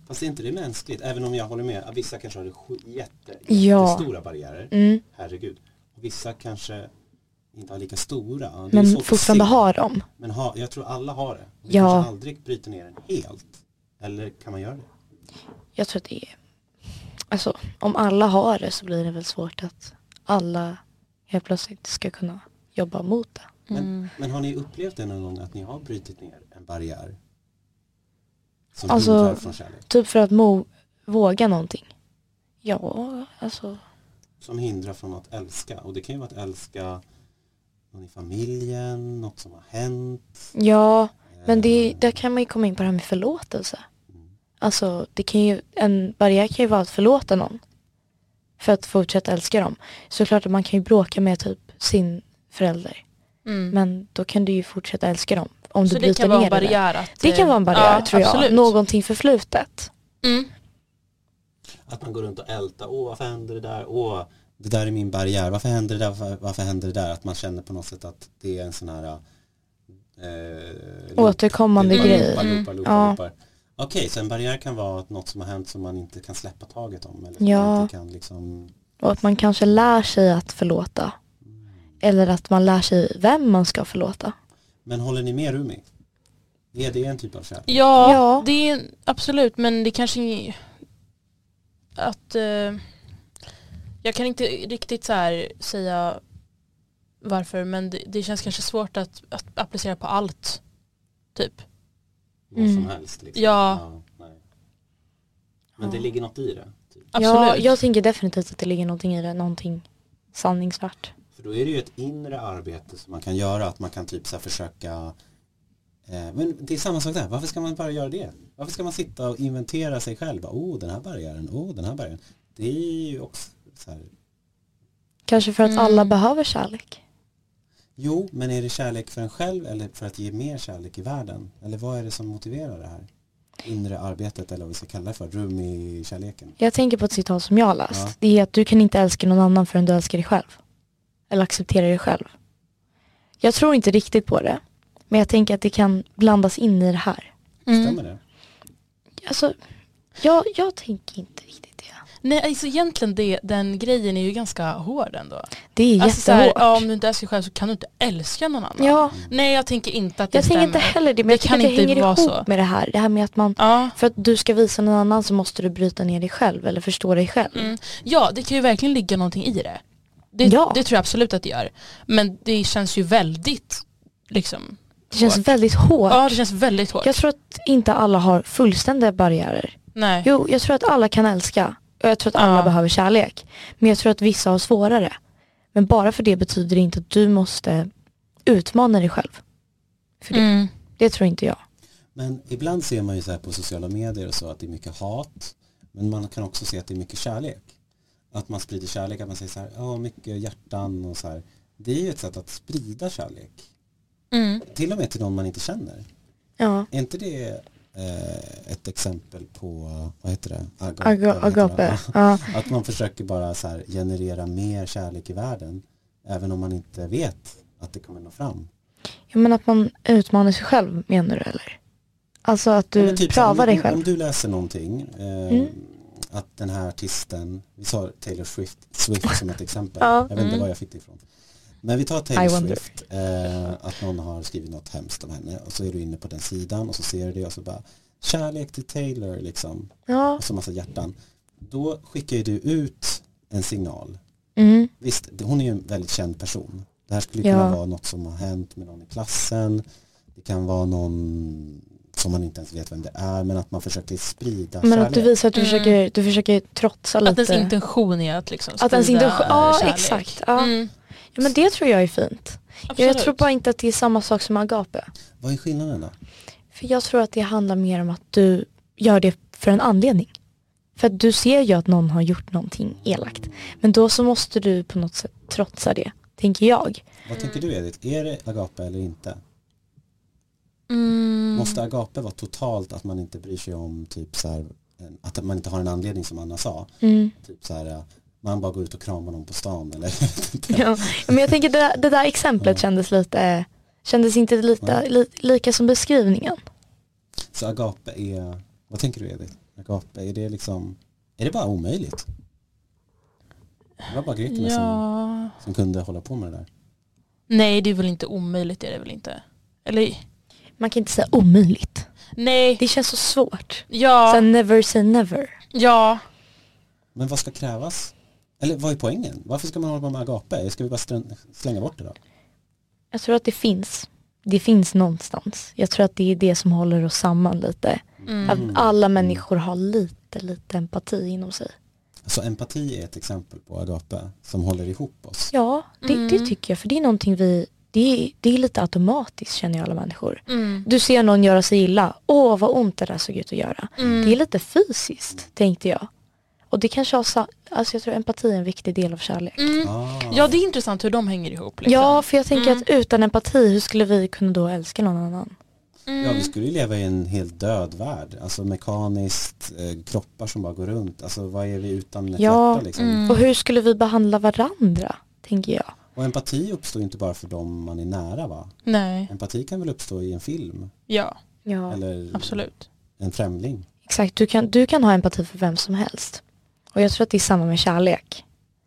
Fast är inte det mänskligt? Även om jag håller med, vissa kanske har jätte, Ja. jättestora barriärer. Mm. Herregud. Vissa kanske inte har lika stora. Det Men fortfarande har dem. Men ha, jag tror alla har det. Vi Ja. kanske aldrig bryter ner den helt. Eller kan man göra det? Jag tror att det är, alltså om alla har det så blir det väl svårt att alla helt plötsligt ska kunna jobba mot det. Men, Mm. men har ni upplevt det någon gång att ni har brutit ner en barriär? Som Alltså- hindrar från kärlek? Typ för att mo- våga någonting. Ja, alltså. Som hindrar från att älska. Och det kan ju vara att älska någon i familjen, något som har hänt. Ja, men det, Eh, där kan man ju komma in på det här med förlåtelse. mm. Alltså det kan ju, en barriär kan ju vara att förlåta någon. För att fortsätta älska dem. Såklart att man kan ju bråka med typ sin förälder. Mm. Men då kan du ju fortsätta älska dem. om Så du det bryter kan vara ner en det. Att, Det kan eh, vara en barriär ja, tror jag. absolut. Någonting förflutet. Mm. Att man går runt och ältar, åh varför händer det där, åh det där är min barriär, varför händer det där, varför, varför händer det där? Att man känner på något sätt att det är en sån här eh, Återkommande loopar, grej. Loopar, Mm. loopar, loopar, Ja. loopar. Okej, så en barriär kan vara att något som har hänt som man inte kan släppa taget om eller Ja. inte kan liksom Och att man kanske lär sig att förlåta. Eller att man lär sig vem man ska förlåta. Men håller ni med Rumi? Är det en typ av kärlek? Ja, Ja. det är absolut men det kanske är att eh, jag kan inte riktigt så här säga varför men det, det känns kanske svårt att, att applicera på allt. Typ. Vad som Mm. helst liksom. Ja. nej. Men det Ja. ligger något i det. Typ. Absolut. Ja, jag tänker definitivt att det ligger någonting i det. Någonting sanningsvärt. För då är det ju ett inre arbete som man kan göra, att man kan typ så här försöka eh, Men det är samma sak där, varför ska man bara göra det? Varför ska man sitta och inventera sig själv? Oh den här barriären, oh den här barriären. Det är ju också så här Kanske för att Mm. alla behöver kärlek. Jo, men är det kärlek för en själv eller för att ge mer kärlek i världen? Eller vad är det som motiverar det här? Inre arbetet eller vad vi ska kalla det för, rum i kärleken. Jag tänker på ett citat som jag har läst. Ja. Det är att du kan inte älska någon annan förrän du älskar dig själv. Eller accepterar dig själv. Jag tror inte riktigt på det. Men jag tänker att det kan blandas in i det här. Mm. Stämmer det? Alltså, jag, jag tänker inte riktigt det. Nej, alltså egentligen det, den grejen är ju ganska hård ändå. Det är Alltså så här, jättehårt. ja, om du inte älskar dig själv så kan du inte älska någon annan. ja, Nej jag tänker inte att det jag stämmer. tänker inte heller det. Men Det jag tycker kan att det inte hänger ihop så. med det här. Det här med att man, Ja. för att du ska visa någon annan så måste du bryta ner dig själv eller förstå dig själv. Mm. ja, det kan ju verkligen ligga någonting i det. Det, Ja. det tror jag absolut att det gör. Men det känns ju väldigt, liksom, Det känns Hårt. väldigt hårt. ja det känns väldigt hårt. Jag tror att inte alla har fullständiga barriärer. Nej. Jo, jag tror att alla kan älska. Och jag tror att alla Ja. behöver kärlek. Men jag tror att vissa har svårare. Men bara för det betyder det inte att du måste utmana dig själv. För det, Mm. det tror inte jag. Men ibland ser man ju så här på sociala medier och så att det är mycket hat. Men man kan också se att det är mycket kärlek. Att man sprider kärlek, att man säger så här, ja mycket hjärtan och så här. Det är ju ett sätt att sprida kärlek. Mm. Till och med till någon man inte känner. Ja, Är inte det eh, ett exempel på, vad heter det? Agape. aga, heter det? agape. Ja. Att man försöker bara så här generera mer kärlek i världen. Även om man inte vet att det kommer nå fram. ja, men att man utmanar sig själv menar du eller? Alltså att Ja, du men typ prövar om, dig Om själv. du läser någonting, eh, Mm. Att den här artisten, vi sa Taylor Swift, Swift som ett exempel, Ja. jag vet inte Mm. var jag fick det ifrån. Men vi tar Taylor. Swift, eh, att någon har skrivit något hemskt om henne och så är du inne på den sidan och så ser du det och så bara kärlek till Taylor liksom, Ja. och så massa hjärtan. Då skickar ju du ut en signal. Mm. Visst, hon är ju en väldigt känd person. Det här skulle Ja. kunna vara något som har hänt med någon i klassen. Det kan vara någon som man inte ens vet vem det är men att man försöker sprida Men kärlek. att du visar att du, Mm. försöker, du försöker trotsa Att ens lite. intention är att liksom Att ens sprida intention- ja, kärlek. exakt, ja. Mm. Ja, men det tror jag är fint. Jag Absolut. tror bara inte att det är samma sak som agape. Vad är skillnaden då? För jag tror att det handlar mer om att du gör det för en anledning. För att du ser ju att någon har gjort någonting elakt. Men då så måste du på något sätt trotsa det, tänker jag. Vad tycker du Edith? Är det agape eller inte? Mm. Måste agape vara totalt att man inte bryr sig om typ så här, att man inte har en anledning som Anna sa? Mm. Typ så här, ja, man bara går ut och kramar någon på stan eller? Ja. Men jag tänker det där, det där exemplet kändes lite, kändes inte lite, li, lika som beskrivningen. Så agape är, vad tänker du Edith? Agape, är det liksom, är det bara omöjligt? Det var bara grekerna som, Ja. som kunde hålla på med det där. Nej det är väl inte omöjligt det är det väl inte. Eller Man kan inte säga omöjligt. nej. Det känns så svårt. Ja. Så never say never. ja. Men vad ska krävas? Eller vad är poängen? Varför ska man hålla på med agape? Ska vi bara slänga bort det då? Jag tror att det finns. Det finns någonstans. Jag tror att det är det som håller oss samman lite. Mm. Att alla människor har lite, lite empati inom sig. Så empati är ett exempel på agape som håller ihop oss. Ja, det, det Mm. tycker jag. För det är någonting vi, det är, det är lite automatiskt känner jag alla människor. Mm. Du ser någon göra sig illa. Åh vad ont det där såg ut att göra. Mm. Det är lite fysiskt tänkte jag. Och det kanske har, alltså jag tror empati är en viktig del av kärlek. Mm. Ah. Ja det är intressant hur de hänger ihop. Liksom. Ja, för jag tänker Mm. att utan empati, hur skulle vi kunna då älska någon annan? Ja, vi skulle ju leva i en helt död värld. Alltså mekaniskt, eh, kroppar som bara går runt. Alltså vad är vi utan ett Ja, hjärta liksom? mm. Och hur skulle vi behandla varandra, tänker jag. Och empati uppstår inte bara för dem man är nära va? Nej, Empati kan väl uppstå i en film? ja Ja. Eller absolut. en främling? Exakt, du kan, du kan ha empati för vem som helst. Och jag tror att det är samma med kärlek.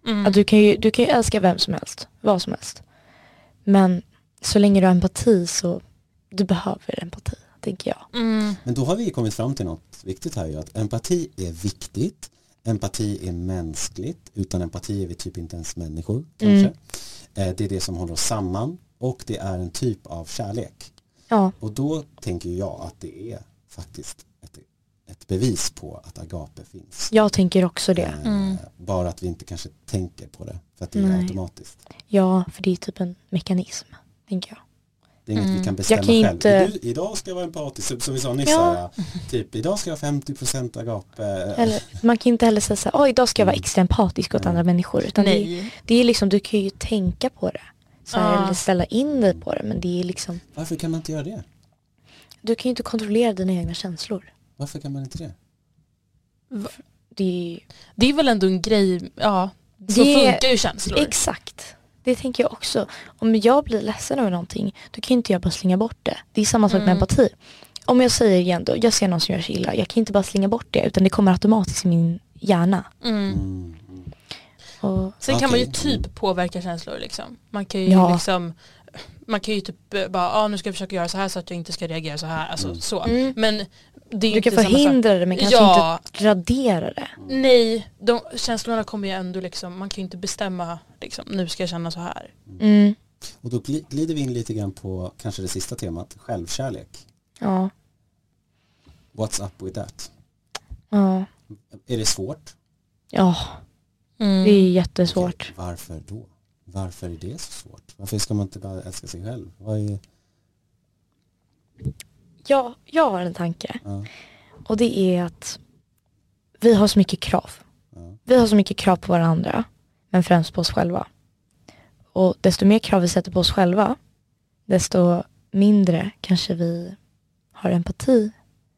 Mm. Att du, kan ju, du kan ju älska vem som helst, vad som helst. Men så länge du har empati så du behöver empati, tänker jag. Mm. Men då har vi kommit fram till något viktigt här ju, att empati är viktigt. Empati är mänskligt. Utan empati är vi typ inte ens människor kanske. Mm. Eh, Det är det som håller oss samman och det är en typ av kärlek. Ja, Och då tänker jag att det är faktiskt ett, ett bevis på att agape finns. jag tänker också det. Eh, Mm. Bara att vi inte kanske tänker på det för att det är Nej. automatiskt. Ja, för det är typ en mekanism, tänker jag. Det är inget Mm. vi kan bestämma Jag kan själv. inte- Idag- Idag ska jag vara empatisk, som- vi sa nyss. Ja. Här, typ, idag ska jag ha 50% agape. Eller, man kan inte heller säga så här, "Oj, idag ska jag vara Mm. extra empatisk åt Nej. andra människor. Utan det, Nej. det är liksom, du kan ju tänka på det. Så här, Ja. Eller ställa in dig på det. Men det är liksom, Varför kan man inte göra det? du kan ju inte kontrollera dina egna känslor. Varför kan man inte det? Det är Det är väl ändå en grej, ja, så Det- funkar ju känslor. Exakt. Det tänker jag också. Om jag blir ledsen över någonting, då kan inte jag bara slänga bort det. Det är samma sak med Mm. empati. Om jag säger igen då, jag ser någon som gör sig illa, jag kan inte bara slänga bort det utan det kommer automatiskt i min hjärna. Mm. Mm. Och, Sen kan man ju typ påverka känslor liksom. Man kan ju Ja. liksom man kan ju typ eh, bara, ah, nu ska jag försöka göra så här så att jag inte ska reagera så här. Alltså Mm. så. Mm. Men det är du inte kan förhindra det men kanske Ja, inte radera det. nej, de, känslorna kommer ju ändå liksom, man kan ju inte bestämma liksom, nu ska jag känna så här. Mm. Och då gli- glider vi in lite grann på kanske det sista temat, självkärlek. Ja. What's up with that? Ja. Är det svårt? Ja, Mm. det är jättesvårt. Okej, varför då? Varför är det så svårt? Varför ska man inte bara älska sig själv? Är, Ja, jag har en tanke. ja, Och det är att vi har så mycket krav. ja, Vi har så mycket krav på varandra, men främst på oss själva. Och desto mer krav vi sätter på oss själva, desto mindre kanske vi har empati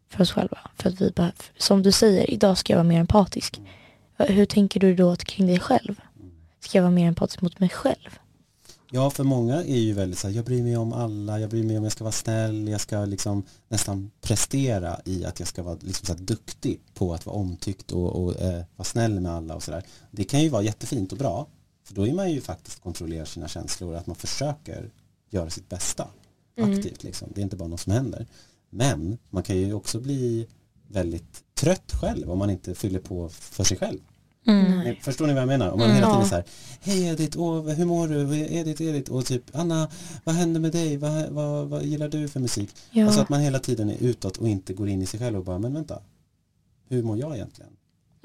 för oss själva. För att vi behöver, som du säger, idag ska jag vara mer empatisk. Hur tänker du då kring dig själv? Ska jag vara mer empatisk mot mig själv? Ja, för många är ju väldigt så här, jag bryr mig om alla, jag bryr mig om jag ska vara snäll, jag ska liksom nästan prestera i att jag ska vara liksom så duktig på att vara omtyckt och, och eh, vara snäll med alla och sådär. Det kan ju vara jättefint och bra, för då är man ju faktiskt kontrollerar sina känslor, att man försöker göra sitt bästa Mm. aktivt liksom. Det är inte bara något som händer. Men man kan ju också bli väldigt trött själv om man inte fyller på för sig själv. Mm. Nej. Förstår ni vad jag menar? Om man Mm. hela tiden så här, hej Edith, åh, hur mår du? Edith, Edith, och typ Anna, vad händer med dig? Vad, vad, vad gillar du för musik? Ja, Alltså att man hela tiden är utåt och inte går in i sig själv och bara, men vänta, hur mår jag egentligen?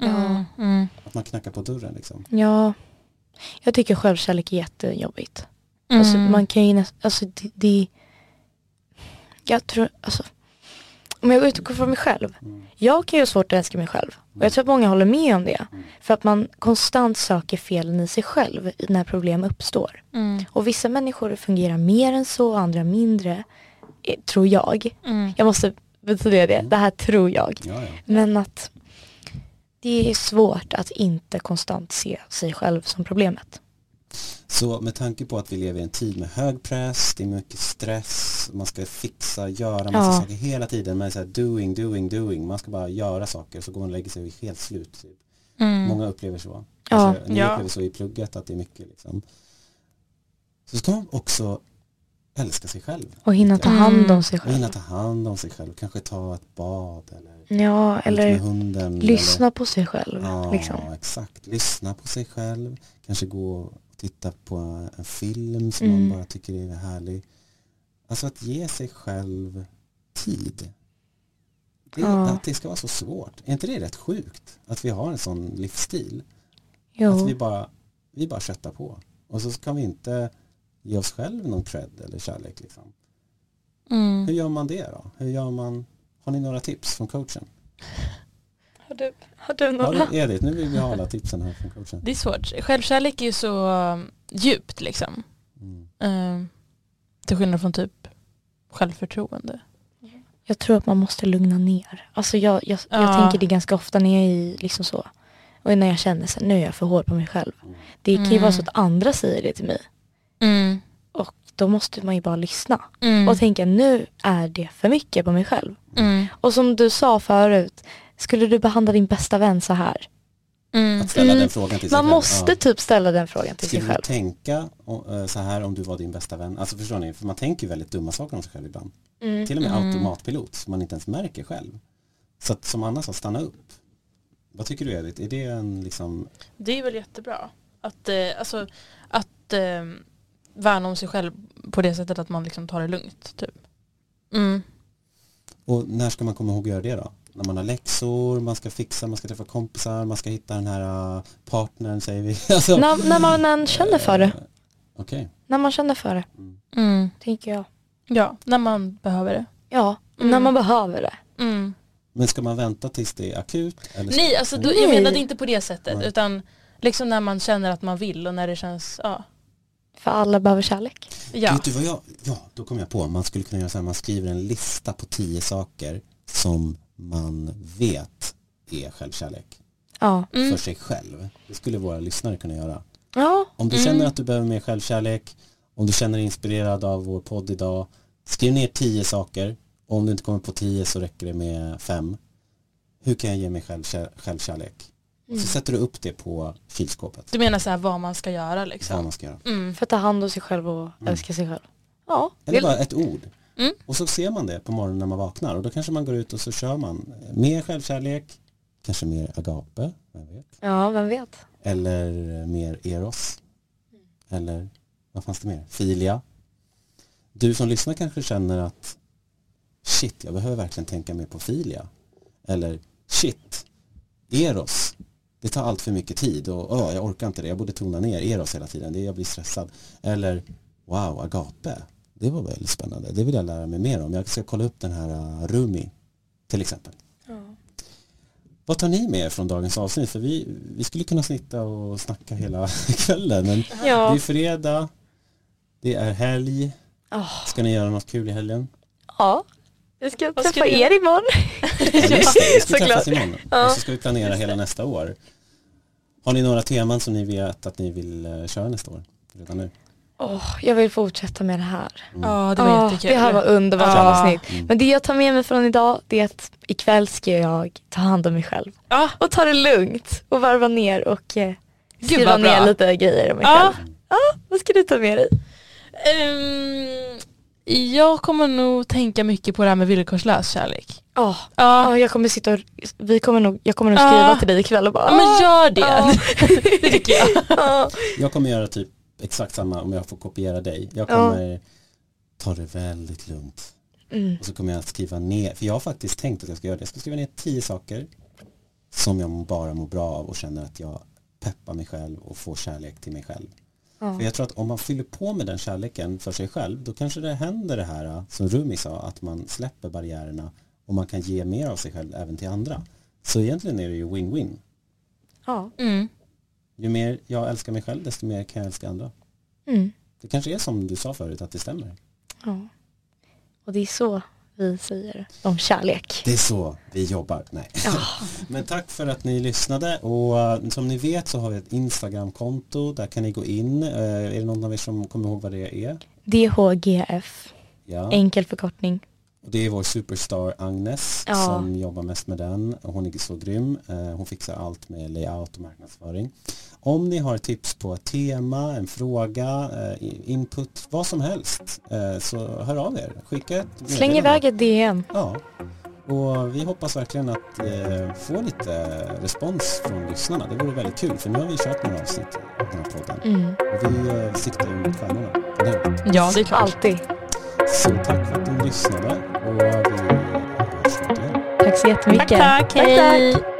Mm. Mm. Att man knackar på dörren liksom. ja. Jag tycker självkärlek är jättejobbigt. Alltså, Mm. man kan ju nästan, alltså det, det jag tror, alltså om jag utgår från mig själv. Jag kan ju ha svårt att älska mig själv. Och jag tror att många håller med om det. För att man konstant söker felen i sig själv när problem uppstår. Mm. Och vissa människor fungerar mer än så, och andra mindre. eh, Tror jag. Mm. Jag måste betyda det. Det här tror jag. Ja, ja. Men att det är svårt att inte konstant se sig själv som problemet. Så med tanke på att vi lever i en tid med hög press, det är mycket stress, man ska fixa, göra massa Ja. saker hela tiden. Är så här doing, doing, doing. Man ska bara göra saker så går man och lägger sig helt slut. Typ. Mm. Många upplever så. Ja. Kanske ni Ja. upplever så i plugget att det är mycket liksom. Så ska man också älska sig själv. Och hinna ta Mm. hand om sig Och hinna själv. ta hand om sig själv. Kanske ta ett bad eller Ja, med eller hunden. lyssna på sig själv. Eller, ja, Liksom. exakt. Lyssna på sig själv. Kanske gå titta på en film som Mm. man bara tycker är härlig. Alltså att ge sig själv tid. Det, Ja. Att det ska vara så svårt. Är inte det rätt sjukt? Att vi har en sån livsstil. Att Jo. vi bara, vi bara köttar på. Och så kan vi inte ge oss själv någon cred eller kärlek. Liksom. Mm. Hur gör man det då? Hur gör man? Har ni några tips från coachen? Har du, har du några? du, Edith, nu vill vi ha alla tipsen här från coachen. Det är svårt. Självkärlek är ju så um, djupt liksom. Mm. Um, till skillnad från typ självförtroende. Jag tror att man måste lugna ner. Alltså jag, jag, jag Ja. tänker det ganska ofta när jag är i liksom så. Och när jag känner så nu är jag för hård på mig själv. Det kan ju Mm. vara så att andra säger det till mig. Mm. Och då måste man ju bara lyssna. Mm. Och tänka nu är det för mycket på mig själv. Mm. Och som du sa förut, skulle du behandla din bästa vän så här? Mm. Att ställa Mm. den frågan till sig Man själv. måste Ja. typ ställa den frågan till sig Skulle du själv. tänka eh, så här om du var din bästa vän? Alltså förstår ni, för man tänker ju väldigt dumma saker om sig själv ibland. Mm. Till och med Mm. automatpilot som man inte ens märker själv. Så att som Anna sa, stanna upp. Vad tycker du Edith? Är det en liksom, Det är väl jättebra. Att, eh, alltså, att eh, värna om sig själv på det sättet att man liksom tar det lugnt. Typ. Mm. och när ska man komma ihåg att göra det då? När man har läxor, man ska fixa, man ska träffa kompisar, man ska hitta den här uh, partnern säger vi. alltså, När, när man än känner för det. eh, Okej. När man känner för det, Mm. Mm. tänker jag. Ja, när man behöver det. Ja, Mm. när man behöver det. Mm. Men ska man vänta tills det är akut? Nej, alltså, då, jag menade inte på det sättet. Nej. Utan liksom när man känner att man vill och när det känns, ja. För alla behöver kärlek. ja. Vet du vad jag, ja då kom jag på, man skulle kunna göra så här, man skriver en lista på tio saker som man vet är självkärlek Ja. Mm. för sig själv. Det skulle våra lyssnare kunna göra. Ja. Om du Mm. känner att du behöver mer självkärlek, om du känner dig inspirerad av vår podd idag, skriv ner tio saker. Och om du inte kommer på tio så räcker det med fem. Hur kan jag ge mig självkär, självkärlek? Mm. så sätter du upp det på kylskåpet. Du menar så här vad man ska göra Vad liksom? man ska göra. Mm. För att ta hand om sig själv och Mm. älska sig själv. Ja. Eller bara ett ord. Mm. Och så ser man det på morgonen när man vaknar och då kanske man går ut och så kör man mer självkärlek, kanske mer agape, vem vet? Ja, vem vet. Eller mer eros. Eller vad fanns det mer? Filia. Du som lyssnar kanske känner att shit, jag behöver verkligen tänka mer på filia. Eller shit, eros. Det tar allt för mycket tid och åh, jag orkar inte det. Jag borde tona ner eros hela tiden. Det, jag blir stressad. Eller wow, agape. Det var väldigt spännande. Det vill jag lära mig mer om. Jag ska kolla upp den här uh, Rumi till exempel. Vad tar ni med er från dagens avsnitt? För vi, vi skulle kunna sitta och snacka hela kvällen. Men det Ja. är fredag, det är helg. Åh. Ska ni göra något kul i helgen? ja. Jag ska Vad ska träffa du er imorgon. Ja, just det, vi ska såklart. träffas imorgon. Ja. Och så ska vi planera hela nästa år. Har ni några teman som ni vet att ni vill eh, köra nästa år? Redan nu? Åh, jag vill fortsätta med det här. Ja, det var Åh, jättekul. Det här var underbart Ja. avsnitt. Mm. Men det jag tar med mig från idag det är att ikväll ska jag ta hand om mig själv. Ja, Och ta det lugnt och varva ner och eh, skriva ner lite grejer om mig ja. själv. Vad ska du ta med dig? Ehm, jag kommer nog tänka mycket på det här med villkorslös kärlek. Ja, åh, jag kommer sitta och, vi kommer nog, jag kommer nog skriva till dig ikväll och bara ja men gör det. Ja. det tycker jag. Ja. Jag kommer göra typ exakt samma om jag får kopiera dig. Jag Ja. kommer ta det väldigt lugnt. Mm. Och så kommer jag att skriva ner, för jag har faktiskt tänkt att jag ska göra det. Jag ska skriva ner tio saker som jag bara mår bra av och känner att jag peppar mig själv och får kärlek till mig själv. Ja. För jag tror att om man fyller på med den kärleken för sig själv då kanske det händer det här som Rumi sa att man släpper barriärerna och man kan ge mer av sig själv även till andra. Så egentligen är det ju win-win. Ja. Mm. Ju mer jag älskar mig själv desto mer kan jag älska andra. Mm. Det kanske är som du sa förut att det stämmer. ja. Och det är så vi säger om kärlek. Det är så vi jobbar. Nej. Ja. Men tack för att ni lyssnade och eh, som ni vet så har vi ett Instagramkonto. Där kan ni gå in. Eh, är det någon av er som kommer ihåg vad det är? DHGF, Ja. enkel förkortning. Och det är vår superstar Agnes Ja. som jobbar mest med den. Hon är så grym. Eh, Hon fixar allt med layout och marknadsföring. Om ni har tips på ett tema, en fråga, eh, input, vad som helst eh, så hör av er. Skicka ett Släng iväg ett DM. Ja, och vi hoppas verkligen att få lite respons från lyssnarna. Det vore väldigt kul för nu har vi kört några avsnitt i den här podden. Mm. Och vi siktar ju mot stjärnorna? Ja, det är klart. Alltid. Så tack för att ni lyssnade vi hörs snart igen. Tack så jättemycket. Tack, tack. Tack, tack. Hej.